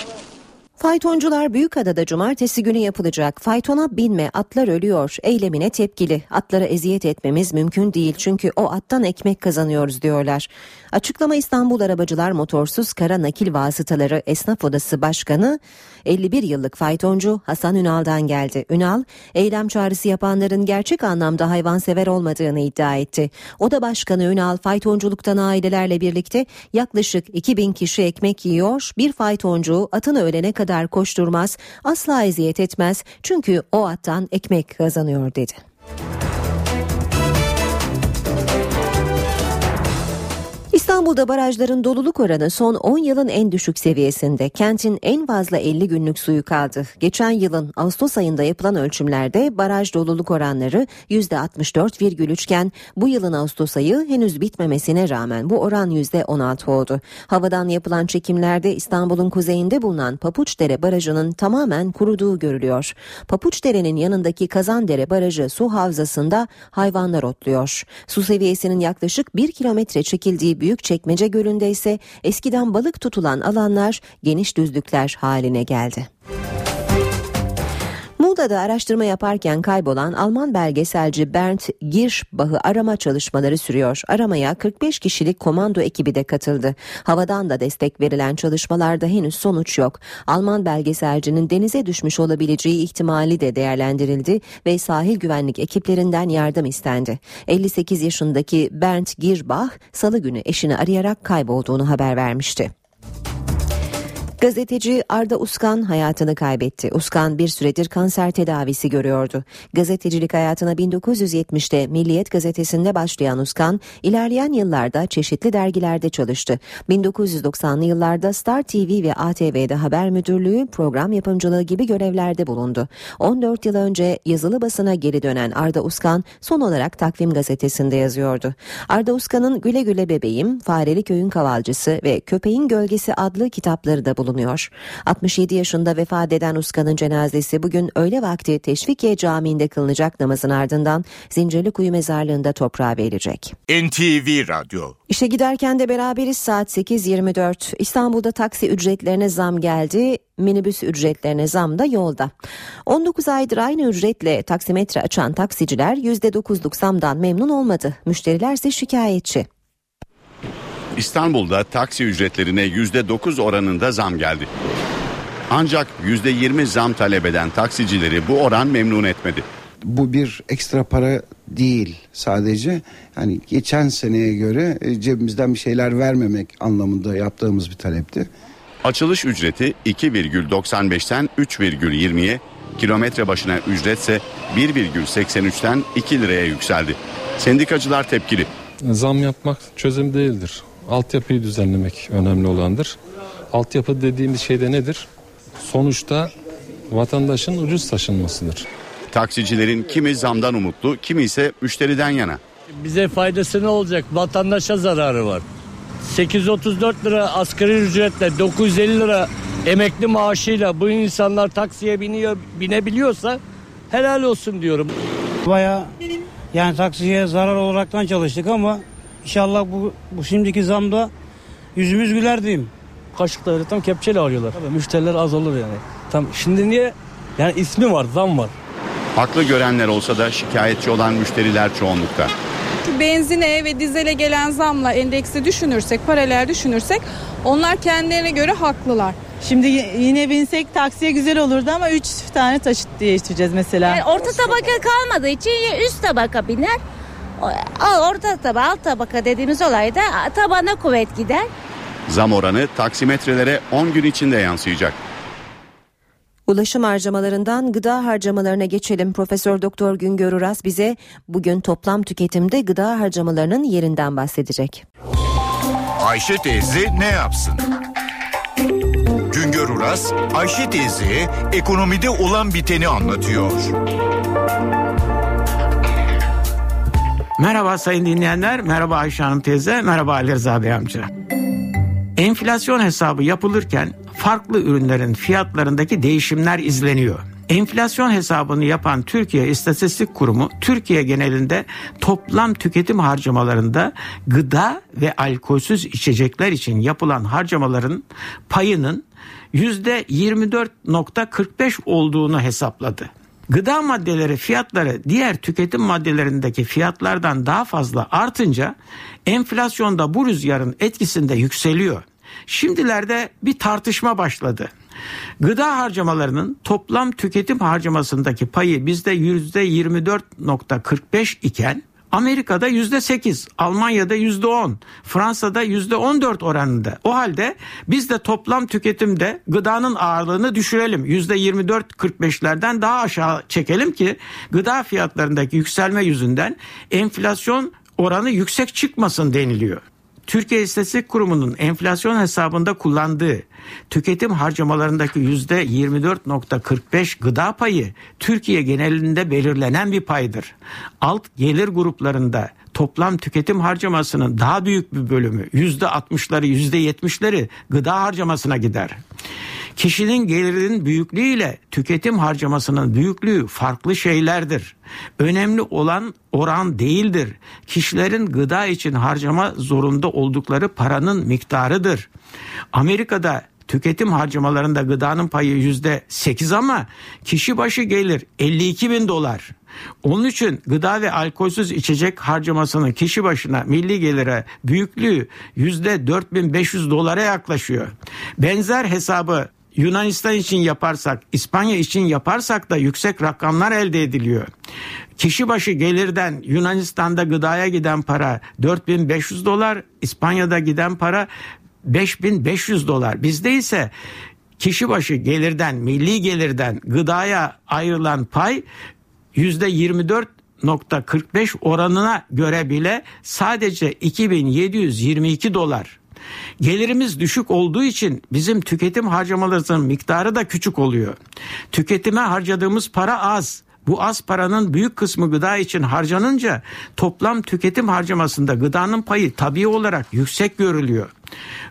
Speaker 2: Faytoncular Büyükada'da cumartesi günü yapılacak faytona binme atlar ölüyor eylemine tepkili. Atlara eziyet etmemiz mümkün değil çünkü o attan ekmek kazanıyoruz diyorlar. Açıklama İstanbul Arabacılar Motorsuz Kara Nakil Vasıtaları Esnaf Odası Başkanı 51 yıllık faytoncu Hasan Ünal'dan geldi. Ünal eylem çağrısı yapanların gerçek anlamda hayvansever olmadığını iddia etti. Oda Başkanı Ünal faytonculuktan ailelerle birlikte yaklaşık 2000 kişi ekmek yiyor. Bir faytoncu atını ölene kadar koşturmaz, asla eziyet etmez çünkü o attan ekmek kazanıyor dedi. İstanbul'da barajların doluluk oranı son 10 yılın en düşük seviyesinde. Kentin en fazla 50 günlük suyu kaldı. Geçen yılın Ağustos ayında yapılan ölçümlerde baraj doluluk oranları %64,3 iken bu yılın Ağustos ayı henüz bitmemesine rağmen bu oran %16 oldu. Havadan yapılan çekimlerde İstanbul'un kuzeyinde bulunan Papuçdere Barajı'nın tamamen kuruduğu görülüyor. Papuçdere'nin yanındaki Kazandere Barajı su havzasında hayvanlar otluyor. Su seviyesinin yaklaşık 1 kilometre çekildiği büyük Büyükçekmece Gölü'nde ise eskiden balık tutulan alanlar geniş düzlükler haline geldi. Muğla'da araştırma yaparken kaybolan Alman belgeselci Bernd Girschbach'ı arama çalışmaları sürüyor. Aramaya 45 kişilik komando ekibi de katıldı. Havadan da destek verilen çalışmalarda henüz sonuç yok. Alman belgeselcinin denize düşmüş olabileceği ihtimali de değerlendirildi ve sahil güvenlik ekiplerinden yardım istendi. 58 yaşındaki Bernd Girbach salı günü eşini arayarak kaybolduğunu haber vermişti. Gazeteci Arda Uskan hayatını kaybetti. Uskan bir süredir kanser tedavisi görüyordu. Gazetecilik hayatına 1970'te Milliyet gazetesinde başlayan Uskan, ilerleyen yıllarda çeşitli dergilerde çalıştı. 1990'lı yıllarda Star TV ve ATV'de haber müdürlüğü, program yapımcılığı gibi görevlerde bulundu. 14 yıl önce yazılı basına geri dönen Arda Uskan son olarak Takvim gazetesinde yazıyordu. Arda Uskan'ın Güle Güle Bebeğim, Fareli Köyün Kavalcısı ve Köpeğin Gölgesi adlı kitapları da bulunuyor bulunuyor. 67 yaşında vefat eden Uskan'ın cenazesi bugün öğle vakti Teşvikiye Camii'nde kılınacak namazın ardından Zincirlikuyu Mezarlığı'nda toprağa verilecek.
Speaker 17: NTV Radyo
Speaker 2: İşe giderken de beraberiz saat 8.24. İstanbul'da taksi ücretlerine zam geldi. Minibüs ücretlerine zam da yolda. 19 aydır aynı ücretle taksimetre açan taksiciler %9'luk zamdan memnun olmadı. Müşteriler ise şikayetçi.
Speaker 1: İstanbul'da taksi ücretlerine %9 oranında zam geldi. Ancak %20 zam talep eden taksicileri bu oran memnun etmedi.
Speaker 26: Bu bir ekstra para değil sadece hani geçen seneye göre e, cebimizden bir şeyler vermemek anlamında yaptığımız bir talepti.
Speaker 1: Açılış ücreti 2,95'ten 3,20'ye, kilometre başına ücretse 1,83'ten 2 liraya yükseldi. Sendikacılar tepkili.
Speaker 20: Zam yapmak çözüm değildir altyapıyı düzenlemek önemli olandır. Altyapı dediğimiz şey de nedir? Sonuçta vatandaşın ucuz taşınmasıdır.
Speaker 1: Taksicilerin kimi zamdan umutlu, kimi ise müşteriden yana.
Speaker 27: Bize faydası ne olacak? Vatandaşa zararı var. 834 lira asgari ücretle 950 lira emekli maaşıyla bu insanlar taksiye biniyor binebiliyorsa helal olsun diyorum.
Speaker 28: Baya yani taksiye zarar olaraktan çalıştık ama İnşallah bu, bu şimdiki zamda yüzümüz güler diyeyim.
Speaker 29: Kaşıkları tam kepçeyle arıyorlar. Tabii müşteriler az olur yani. Tam şimdi niye? Yani ismi var, zam var.
Speaker 1: Haklı görenler olsa da şikayetçi olan müşteriler çoğunlukta.
Speaker 30: Benzine ve dizele gelen zamla endeksi düşünürsek, paralel düşünürsek onlar kendilerine göre haklılar.
Speaker 31: Şimdi yine binsek taksiye güzel olurdu ama 3 tane taşıt değiştireceğiz mesela.
Speaker 32: Yani orta tabaka kalmadığı için üst tabaka biner. Orta tabaka, alt tabaka dediğimiz olayda tabana kuvvet gider.
Speaker 1: Zam oranı taksimetrelere 10 gün içinde yansıyacak.
Speaker 2: Ulaşım harcamalarından gıda harcamalarına geçelim. Profesör Doktor Güngör Uras bize bugün toplam tüketimde gıda harcamalarının yerinden bahsedecek.
Speaker 17: Ayşe teyze ne yapsın? Güngör Uras, Ayşe teyze ekonomide olan biteni anlatıyor.
Speaker 33: Merhaba sayın dinleyenler, merhaba Ayşe Hanım teyze, merhaba Ali Rıza Bey amca. Enflasyon hesabı yapılırken farklı ürünlerin fiyatlarındaki değişimler izleniyor. Enflasyon hesabını yapan Türkiye İstatistik Kurumu Türkiye genelinde toplam tüketim harcamalarında gıda ve alkolsüz içecekler için yapılan harcamaların payının %24.45 olduğunu hesapladı. Gıda maddeleri fiyatları diğer tüketim maddelerindeki fiyatlardan daha fazla artınca enflasyonda bu rüzgarın etkisinde yükseliyor. Şimdilerde bir tartışma başladı. Gıda harcamalarının toplam tüketim harcamasındaki payı bizde %24.45 iken Amerika'da yüzde sekiz, Almanya'da yüzde on, Fransa'da yüzde on dört oranında. O halde biz de toplam tüketimde gıdanın ağırlığını düşürelim. Yüzde yirmi dört, kırk beşlerden daha aşağı çekelim ki gıda fiyatlarındaki yükselme yüzünden enflasyon oranı yüksek çıkmasın deniliyor. Türkiye İstatistik Kurumu'nun enflasyon hesabında kullandığı tüketim harcamalarındaki yüzde 24.45 gıda payı Türkiye genelinde belirlenen bir paydır. Alt gelir gruplarında toplam tüketim harcamasının daha büyük bir bölümü yüzde 60'ları yüzde 70'leri gıda harcamasına gider. Kişinin gelirinin büyüklüğüyle tüketim harcamasının büyüklüğü farklı şeylerdir. Önemli olan oran değildir. Kişilerin gıda için harcama zorunda oldukları paranın miktarıdır. Amerika'da tüketim harcamalarında gıdanın payı yüzde sekiz ama kişi başı gelir 52 bin dolar. Onun için gıda ve alkolsüz içecek harcamasının kişi başına milli gelire büyüklüğü yüzde 4500 dolara yaklaşıyor. Benzer hesabı Yunanistan için yaparsak, İspanya için yaparsak da yüksek rakamlar elde ediliyor. Kişi başı gelirden Yunanistan'da gıdaya giden para 4500 dolar, İspanya'da giden para 5500 dolar. Bizde ise kişi başı gelirden, milli gelirden gıdaya ayrılan pay %24.45 oranına göre bile sadece 2722 dolar. Gelirimiz düşük olduğu için bizim tüketim harcamalarımızın miktarı da küçük oluyor. Tüketime harcadığımız para az. Bu az paranın büyük kısmı gıda için harcanınca toplam tüketim harcamasında gıdanın payı tabii olarak yüksek görülüyor.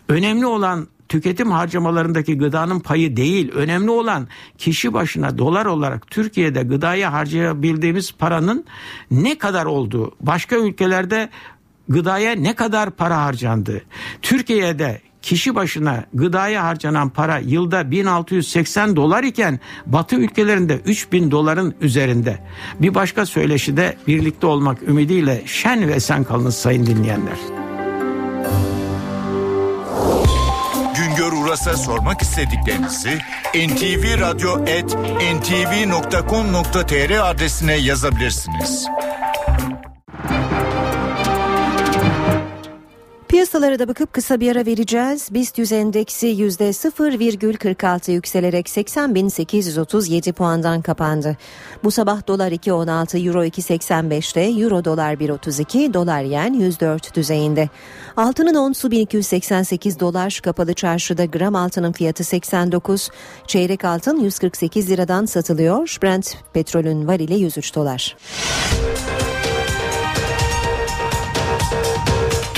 Speaker 33: Önemli olan tüketim harcamalarındaki gıdanın payı değil. Önemli olan kişi başına dolar olarak Türkiye'de gıdaya harcayabildiğimiz paranın ne kadar olduğu. Başka ülkelerde gıdaya ne kadar para harcandı? Türkiye'de kişi başına gıdaya harcanan para yılda 1680 dolar iken Batı ülkelerinde 3000 doların üzerinde. Bir başka söyleşi de birlikte olmak ümidiyle şen ve esen kalınız sayın dinleyenler.
Speaker 17: Uras'a sormak istediklerinizi ntvradio.ntv.com.tr adresine yazabilirsiniz.
Speaker 2: Piyasalara da bakıp kısa bir ara vereceğiz. BIST 100 endeksi %0,46 yükselerek 80.837 puandan kapandı. Bu sabah dolar 2.16, euro 2.85'te, euro dolar 1.32, dolar yen 104 düzeyinde. Altının onsu 1288 dolar, kapalı çarşıda gram altının fiyatı 89, çeyrek altın 148 liradan satılıyor. Brent petrolün varili 103 dolar.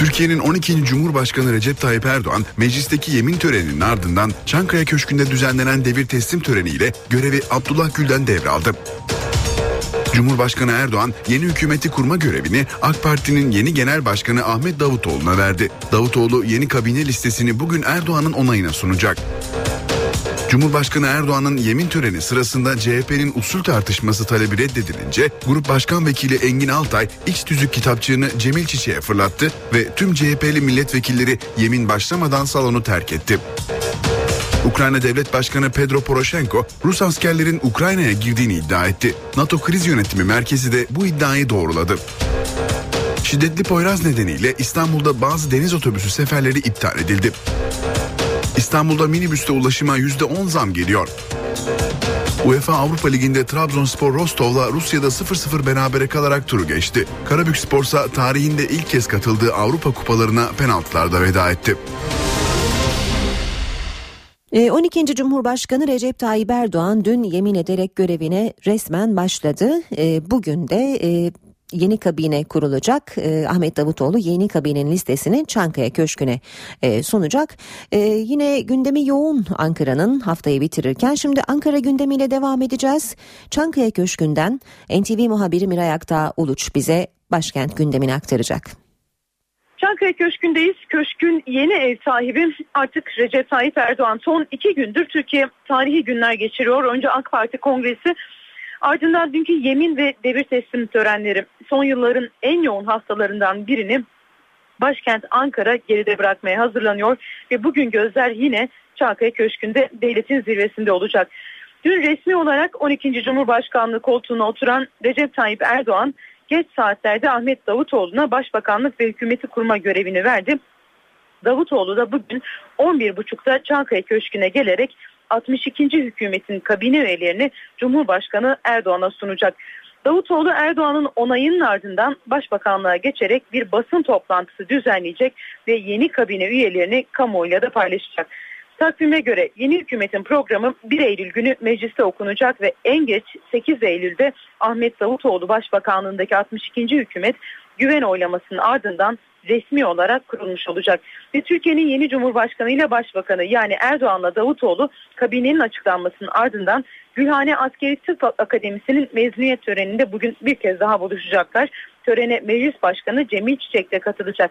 Speaker 3: Türkiye'nin 12. Cumhurbaşkanı Recep Tayyip Erdoğan meclisteki yemin töreninin ardından Çankaya Köşkü'nde düzenlenen devir teslim töreniyle görevi Abdullah Gül'den devraldı. Cumhurbaşkanı Erdoğan yeni hükümeti kurma görevini AK Parti'nin yeni genel başkanı Ahmet Davutoğlu'na verdi. Davutoğlu yeni kabine listesini bugün Erdoğan'ın onayına sunacak. Cumhurbaşkanı Erdoğan'ın yemin töreni sırasında CHP'nin usul tartışması talebi reddedilince Grup Başkan Vekili Engin Altay iç tüzük kitapçığını Cemil Çiçek'e fırlattı ve tüm CHP'li milletvekilleri yemin başlamadan salonu terk etti. Ukrayna Devlet Başkanı Pedro Poroshenko, Rus askerlerin Ukrayna'ya girdiğini iddia etti. NATO Kriz Yönetimi Merkezi de bu iddiayı doğruladı. Şiddetli Poyraz nedeniyle İstanbul'da bazı deniz otobüsü seferleri iptal edildi. İstanbul'da minibüste ulaşıma %10 zam geliyor. UEFA Avrupa Ligi'nde Trabzonspor Rostov'la Rusya'da 0-0 berabere kalarak turu geçti. Karabük Sporsa tarihinde ilk kez katıldığı Avrupa kupalarına penaltılarda veda etti.
Speaker 2: 12. Ee, Cumhurbaşkanı Recep Tayyip Erdoğan dün yemin ederek görevine resmen başladı. Ee, bugün de e, yeni kabine kurulacak. E, Ahmet Davutoğlu yeni kabinenin listesini Çankaya Köşkü'ne e, sunacak. E, yine gündemi yoğun Ankara'nın haftayı bitirirken şimdi Ankara gündemiyle devam edeceğiz. Çankaya Köşkü'nden NTV muhabiri Miray Aktağ Uluç bize başkent gündemini aktaracak.
Speaker 7: Çankaya Köşkü'ndeyiz. Köşkün yeni ev sahibi artık Recep Tayyip Erdoğan. Son iki gündür Türkiye tarihi günler geçiriyor. Önce AK Parti kongresi ardından dünkü yemin ve devir teslim törenleri. Son yılların en yoğun hastalarından birini başkent Ankara geride bırakmaya hazırlanıyor. Ve bugün gözler yine Çankaya Köşkü'nde devletin zirvesinde olacak. Dün resmi olarak 12. Cumhurbaşkanlığı koltuğuna oturan Recep Tayyip Erdoğan geç saatlerde Ahmet Davutoğlu'na başbakanlık ve hükümeti kurma görevini verdi. Davutoğlu da bugün 11.30'da Çankaya Köşkü'ne gelerek 62. hükümetin kabine üyelerini Cumhurbaşkanı Erdoğan'a sunacak. Davutoğlu Erdoğan'ın onayının ardından başbakanlığa geçerek bir basın toplantısı düzenleyecek ve yeni kabine üyelerini kamuoyuyla da paylaşacak. Takvime göre yeni hükümetin programı 1 Eylül günü mecliste okunacak ve en geç 8 Eylül'de Ahmet Davutoğlu Başbakanlığındaki 62. hükümet güven oylamasının ardından resmi olarak kurulmuş olacak. Ve Türkiye'nin yeni Cumhurbaşkanı ile Başbakanı yani Erdoğan'la Davutoğlu kabinenin açıklanmasının ardından Gülhane Askeri Tıp Akademisi'nin mezuniyet töreninde bugün bir kez daha buluşacaklar. Törene Meclis Başkanı Cemil Çiçek de katılacak.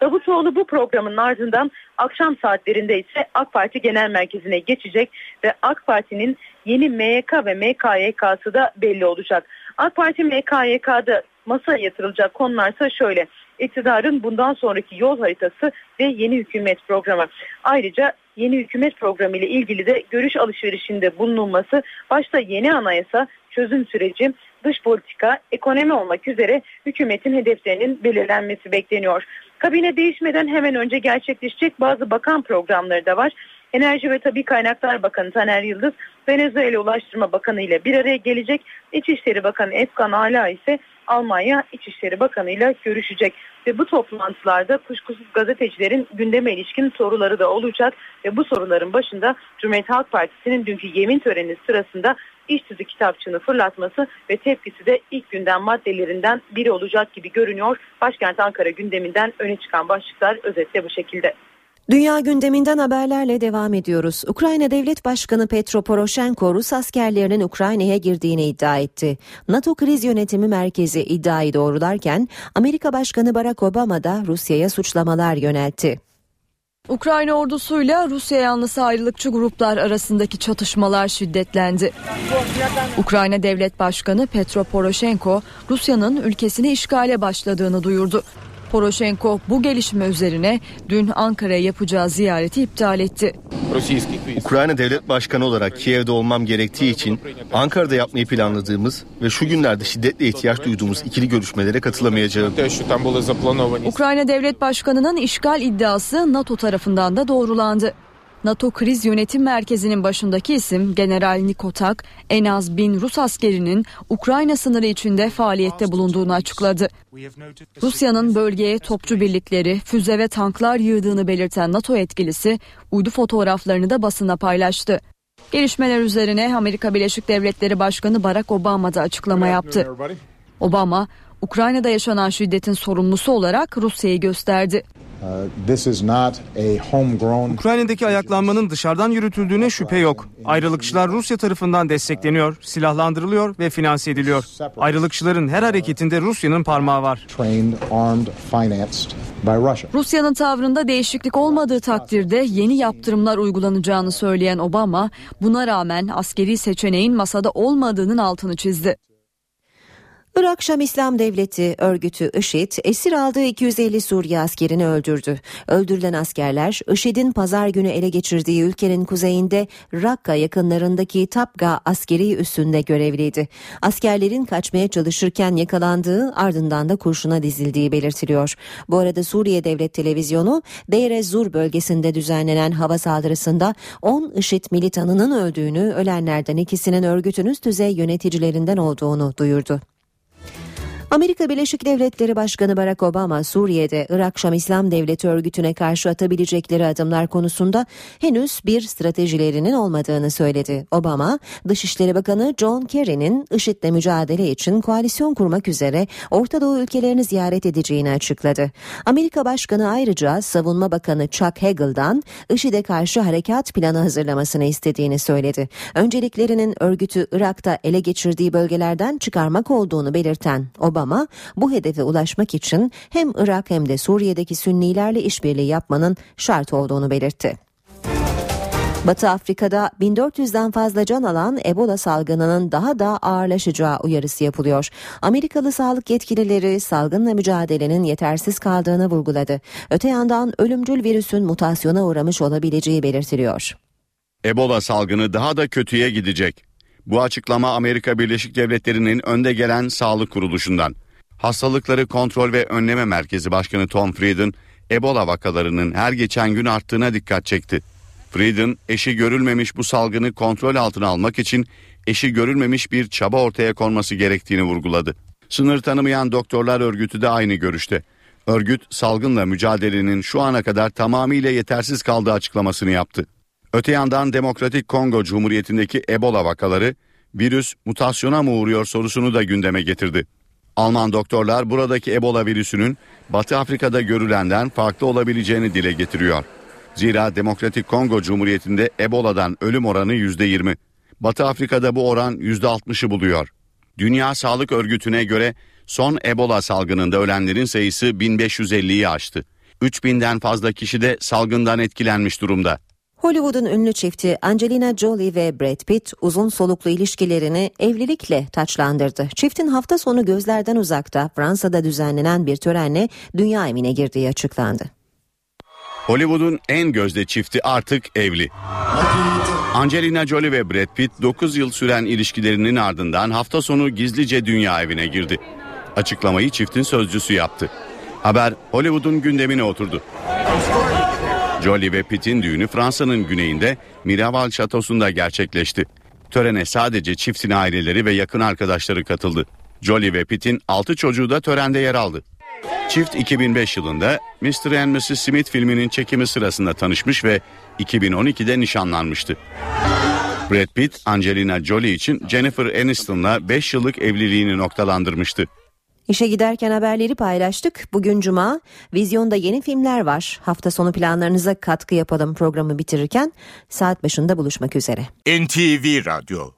Speaker 7: Davutoğlu bu programın ardından akşam saatlerinde ise AK Parti Genel Merkezi'ne geçecek ve AK Parti'nin yeni MYK ve MKYK'sı da belli olacak. AK Parti MKYK'da masaya yatırılacak konularsa şöyle. İktidarın bundan sonraki yol haritası ve yeni hükümet programı. Ayrıca yeni hükümet programı ile ilgili de görüş alışverişinde bulunulması başta yeni anayasa, çözüm süreci, dış politika, ekonomi olmak üzere hükümetin hedeflerinin belirlenmesi bekleniyor. Kabine değişmeden hemen önce gerçekleşecek bazı bakan programları da var. Enerji ve Tabi Kaynaklar Bakanı Taner Yıldız, Venezuela Ulaştırma Bakanı ile bir araya gelecek. İçişleri Bakanı Efkan Ala ise Almanya İçişleri Bakanı ile görüşecek. Ve bu toplantılarda kuşkusuz gazetecilerin gündeme ilişkin soruları da olacak. Ve bu soruların başında Cumhuriyet Halk Partisi'nin dünkü yemin töreni sırasında iş kitapçığını fırlatması ve tepkisi de ilk günden maddelerinden biri olacak gibi görünüyor. Başkent Ankara gündeminden öne çıkan başlıklar özetle bu şekilde.
Speaker 2: Dünya gündeminden haberlerle devam ediyoruz. Ukrayna Devlet Başkanı Petro Poroshenko Rus askerlerinin Ukrayna'ya girdiğini iddia etti. NATO Kriz Yönetimi Merkezi iddiayı doğrularken Amerika Başkanı Barack Obama da Rusya'ya suçlamalar yöneltti.
Speaker 15: Ukrayna ordusuyla Rusya yanlısı ayrılıkçı gruplar arasındaki çatışmalar şiddetlendi. Ukrayna Devlet Başkanı Petro Poroshenko Rusya'nın ülkesini işgale başladığını duyurdu. Poroshenko bu gelişme üzerine dün Ankara'ya yapacağı ziyareti iptal etti.
Speaker 34: Ukrayna Devlet Başkanı olarak Kiev'de olmam gerektiği için Ankara'da yapmayı planladığımız ve şu günlerde şiddetle ihtiyaç duyduğumuz ikili görüşmelere katılamayacağım.
Speaker 15: Ukrayna Devlet Başkanı'nın işgal iddiası NATO tarafından da doğrulandı. NATO Kriz Yönetim Merkezi'nin başındaki isim General Nikotak en az bin Rus askerinin Ukrayna sınırı içinde faaliyette bulunduğunu açıkladı. Rusya'nın bölgeye topçu birlikleri, füze ve tanklar yığdığını belirten NATO yetkilisi uydu fotoğraflarını da basına paylaştı. Gelişmeler üzerine Amerika Birleşik Devletleri Başkanı Barack Obama da açıklama yaptı. Obama, Ukrayna'da yaşanan şiddetin sorumlusu olarak Rusya'yı gösterdi.
Speaker 4: Ukrayna'daki ayaklanmanın dışarıdan yürütüldüğüne şüphe yok. Ayrılıkçılar Rusya tarafından destekleniyor, silahlandırılıyor ve finanse ediliyor. Ayrılıkçıların her hareketinde Rusya'nın parmağı var.
Speaker 15: Rusya'nın tavrında değişiklik olmadığı takdirde yeni yaptırımlar uygulanacağını söyleyen Obama, buna rağmen askeri seçeneğin masada olmadığının altını çizdi.
Speaker 2: Irak Şam İslam Devleti örgütü IŞİD esir aldığı 250 Suriye askerini öldürdü. Öldürülen askerler IŞİD'in pazar günü ele geçirdiği ülkenin kuzeyinde Rakka yakınlarındaki Tapga askeri üssünde görevliydi. Askerlerin kaçmaya çalışırken yakalandığı ardından da kurşuna dizildiği belirtiliyor. Bu arada Suriye Devlet Televizyonu Deir ez-Zur bölgesinde düzenlenen hava saldırısında 10 IŞİD militanının öldüğünü, ölenlerden ikisinin örgütün üst düzey yöneticilerinden olduğunu duyurdu. Amerika Birleşik Devletleri Başkanı Barack Obama Suriye'de Irak Şam İslam Devleti örgütüne karşı atabilecekleri adımlar konusunda henüz bir stratejilerinin olmadığını söyledi. Obama, Dışişleri Bakanı John Kerry'nin IŞİD'le mücadele için koalisyon kurmak üzere Orta Doğu ülkelerini ziyaret edeceğini açıkladı. Amerika Başkanı ayrıca Savunma Bakanı Chuck Hagel'dan IŞİD'e karşı harekat planı hazırlamasını istediğini söyledi. Önceliklerinin örgütü Irak'ta ele geçirdiği bölgelerden çıkarmak olduğunu belirten Obama, ama bu hedefe ulaşmak için hem Irak hem de Suriye'deki Sünnilerle işbirliği yapmanın şart olduğunu belirtti. Batı Afrika'da 1400'den fazla can alan Ebola salgınının daha da ağırlaşacağı uyarısı yapılıyor. Amerikalı sağlık yetkilileri salgınla mücadelenin yetersiz kaldığını vurguladı. Öte yandan ölümcül virüsün mutasyona uğramış olabileceği belirtiliyor.
Speaker 1: Ebola salgını daha da kötüye gidecek. Bu açıklama Amerika Birleşik Devletleri'nin önde gelen sağlık kuruluşundan. Hastalıkları Kontrol ve Önleme Merkezi Başkanı Tom Frieden, Ebola vakalarının her geçen gün arttığına dikkat çekti. Frieden, eşi görülmemiş bu salgını kontrol altına almak için eşi görülmemiş bir çaba ortaya konması gerektiğini vurguladı. Sınır tanımayan doktorlar örgütü de aynı görüşte. Örgüt salgınla mücadelenin şu ana kadar tamamıyla yetersiz kaldığı açıklamasını yaptı. Öte yandan Demokratik Kongo Cumhuriyeti'ndeki Ebola vakaları virüs mutasyona mı uğruyor sorusunu da gündeme getirdi. Alman doktorlar buradaki Ebola virüsünün Batı Afrika'da görülenden farklı olabileceğini dile getiriyor. Zira Demokratik Kongo Cumhuriyeti'nde Ebola'dan ölüm oranı %20. Batı Afrika'da bu oran %60'ı buluyor. Dünya Sağlık Örgütü'ne göre son Ebola salgınında ölenlerin sayısı 1550'yi aştı. 3000'den fazla kişi de salgından etkilenmiş durumda.
Speaker 2: Hollywood'un ünlü çifti Angelina Jolie ve Brad Pitt uzun soluklu ilişkilerini evlilikle taçlandırdı. Çiftin hafta sonu gözlerden uzakta Fransa'da düzenlenen bir törenle dünya evine girdiği açıklandı.
Speaker 1: Hollywood'un en gözde çifti artık evli. Angelina Jolie ve Brad Pitt 9 yıl süren ilişkilerinin ardından hafta sonu gizlice dünya evine girdi. Açıklamayı çiftin sözcüsü yaptı. Haber Hollywood'un gündemine oturdu. Jolie ve Pitt'in düğünü Fransa'nın güneyinde Miraval Şatosu'nda gerçekleşti. Törene sadece çiftin aileleri ve yakın arkadaşları katıldı. Jolie ve Pitt'in 6 çocuğu da törende yer aldı. Çift 2005 yılında Mr. and Mrs. Smith filminin çekimi sırasında tanışmış ve 2012'de nişanlanmıştı. Brad Pitt, Angelina Jolie için Jennifer Aniston'la 5 yıllık evliliğini noktalandırmıştı.
Speaker 2: İşe giderken haberleri paylaştık. Bugün cuma. Vizyonda yeni filmler var. Hafta sonu planlarınıza katkı yapalım programı bitirirken saat başında buluşmak üzere.
Speaker 17: NTV Radyo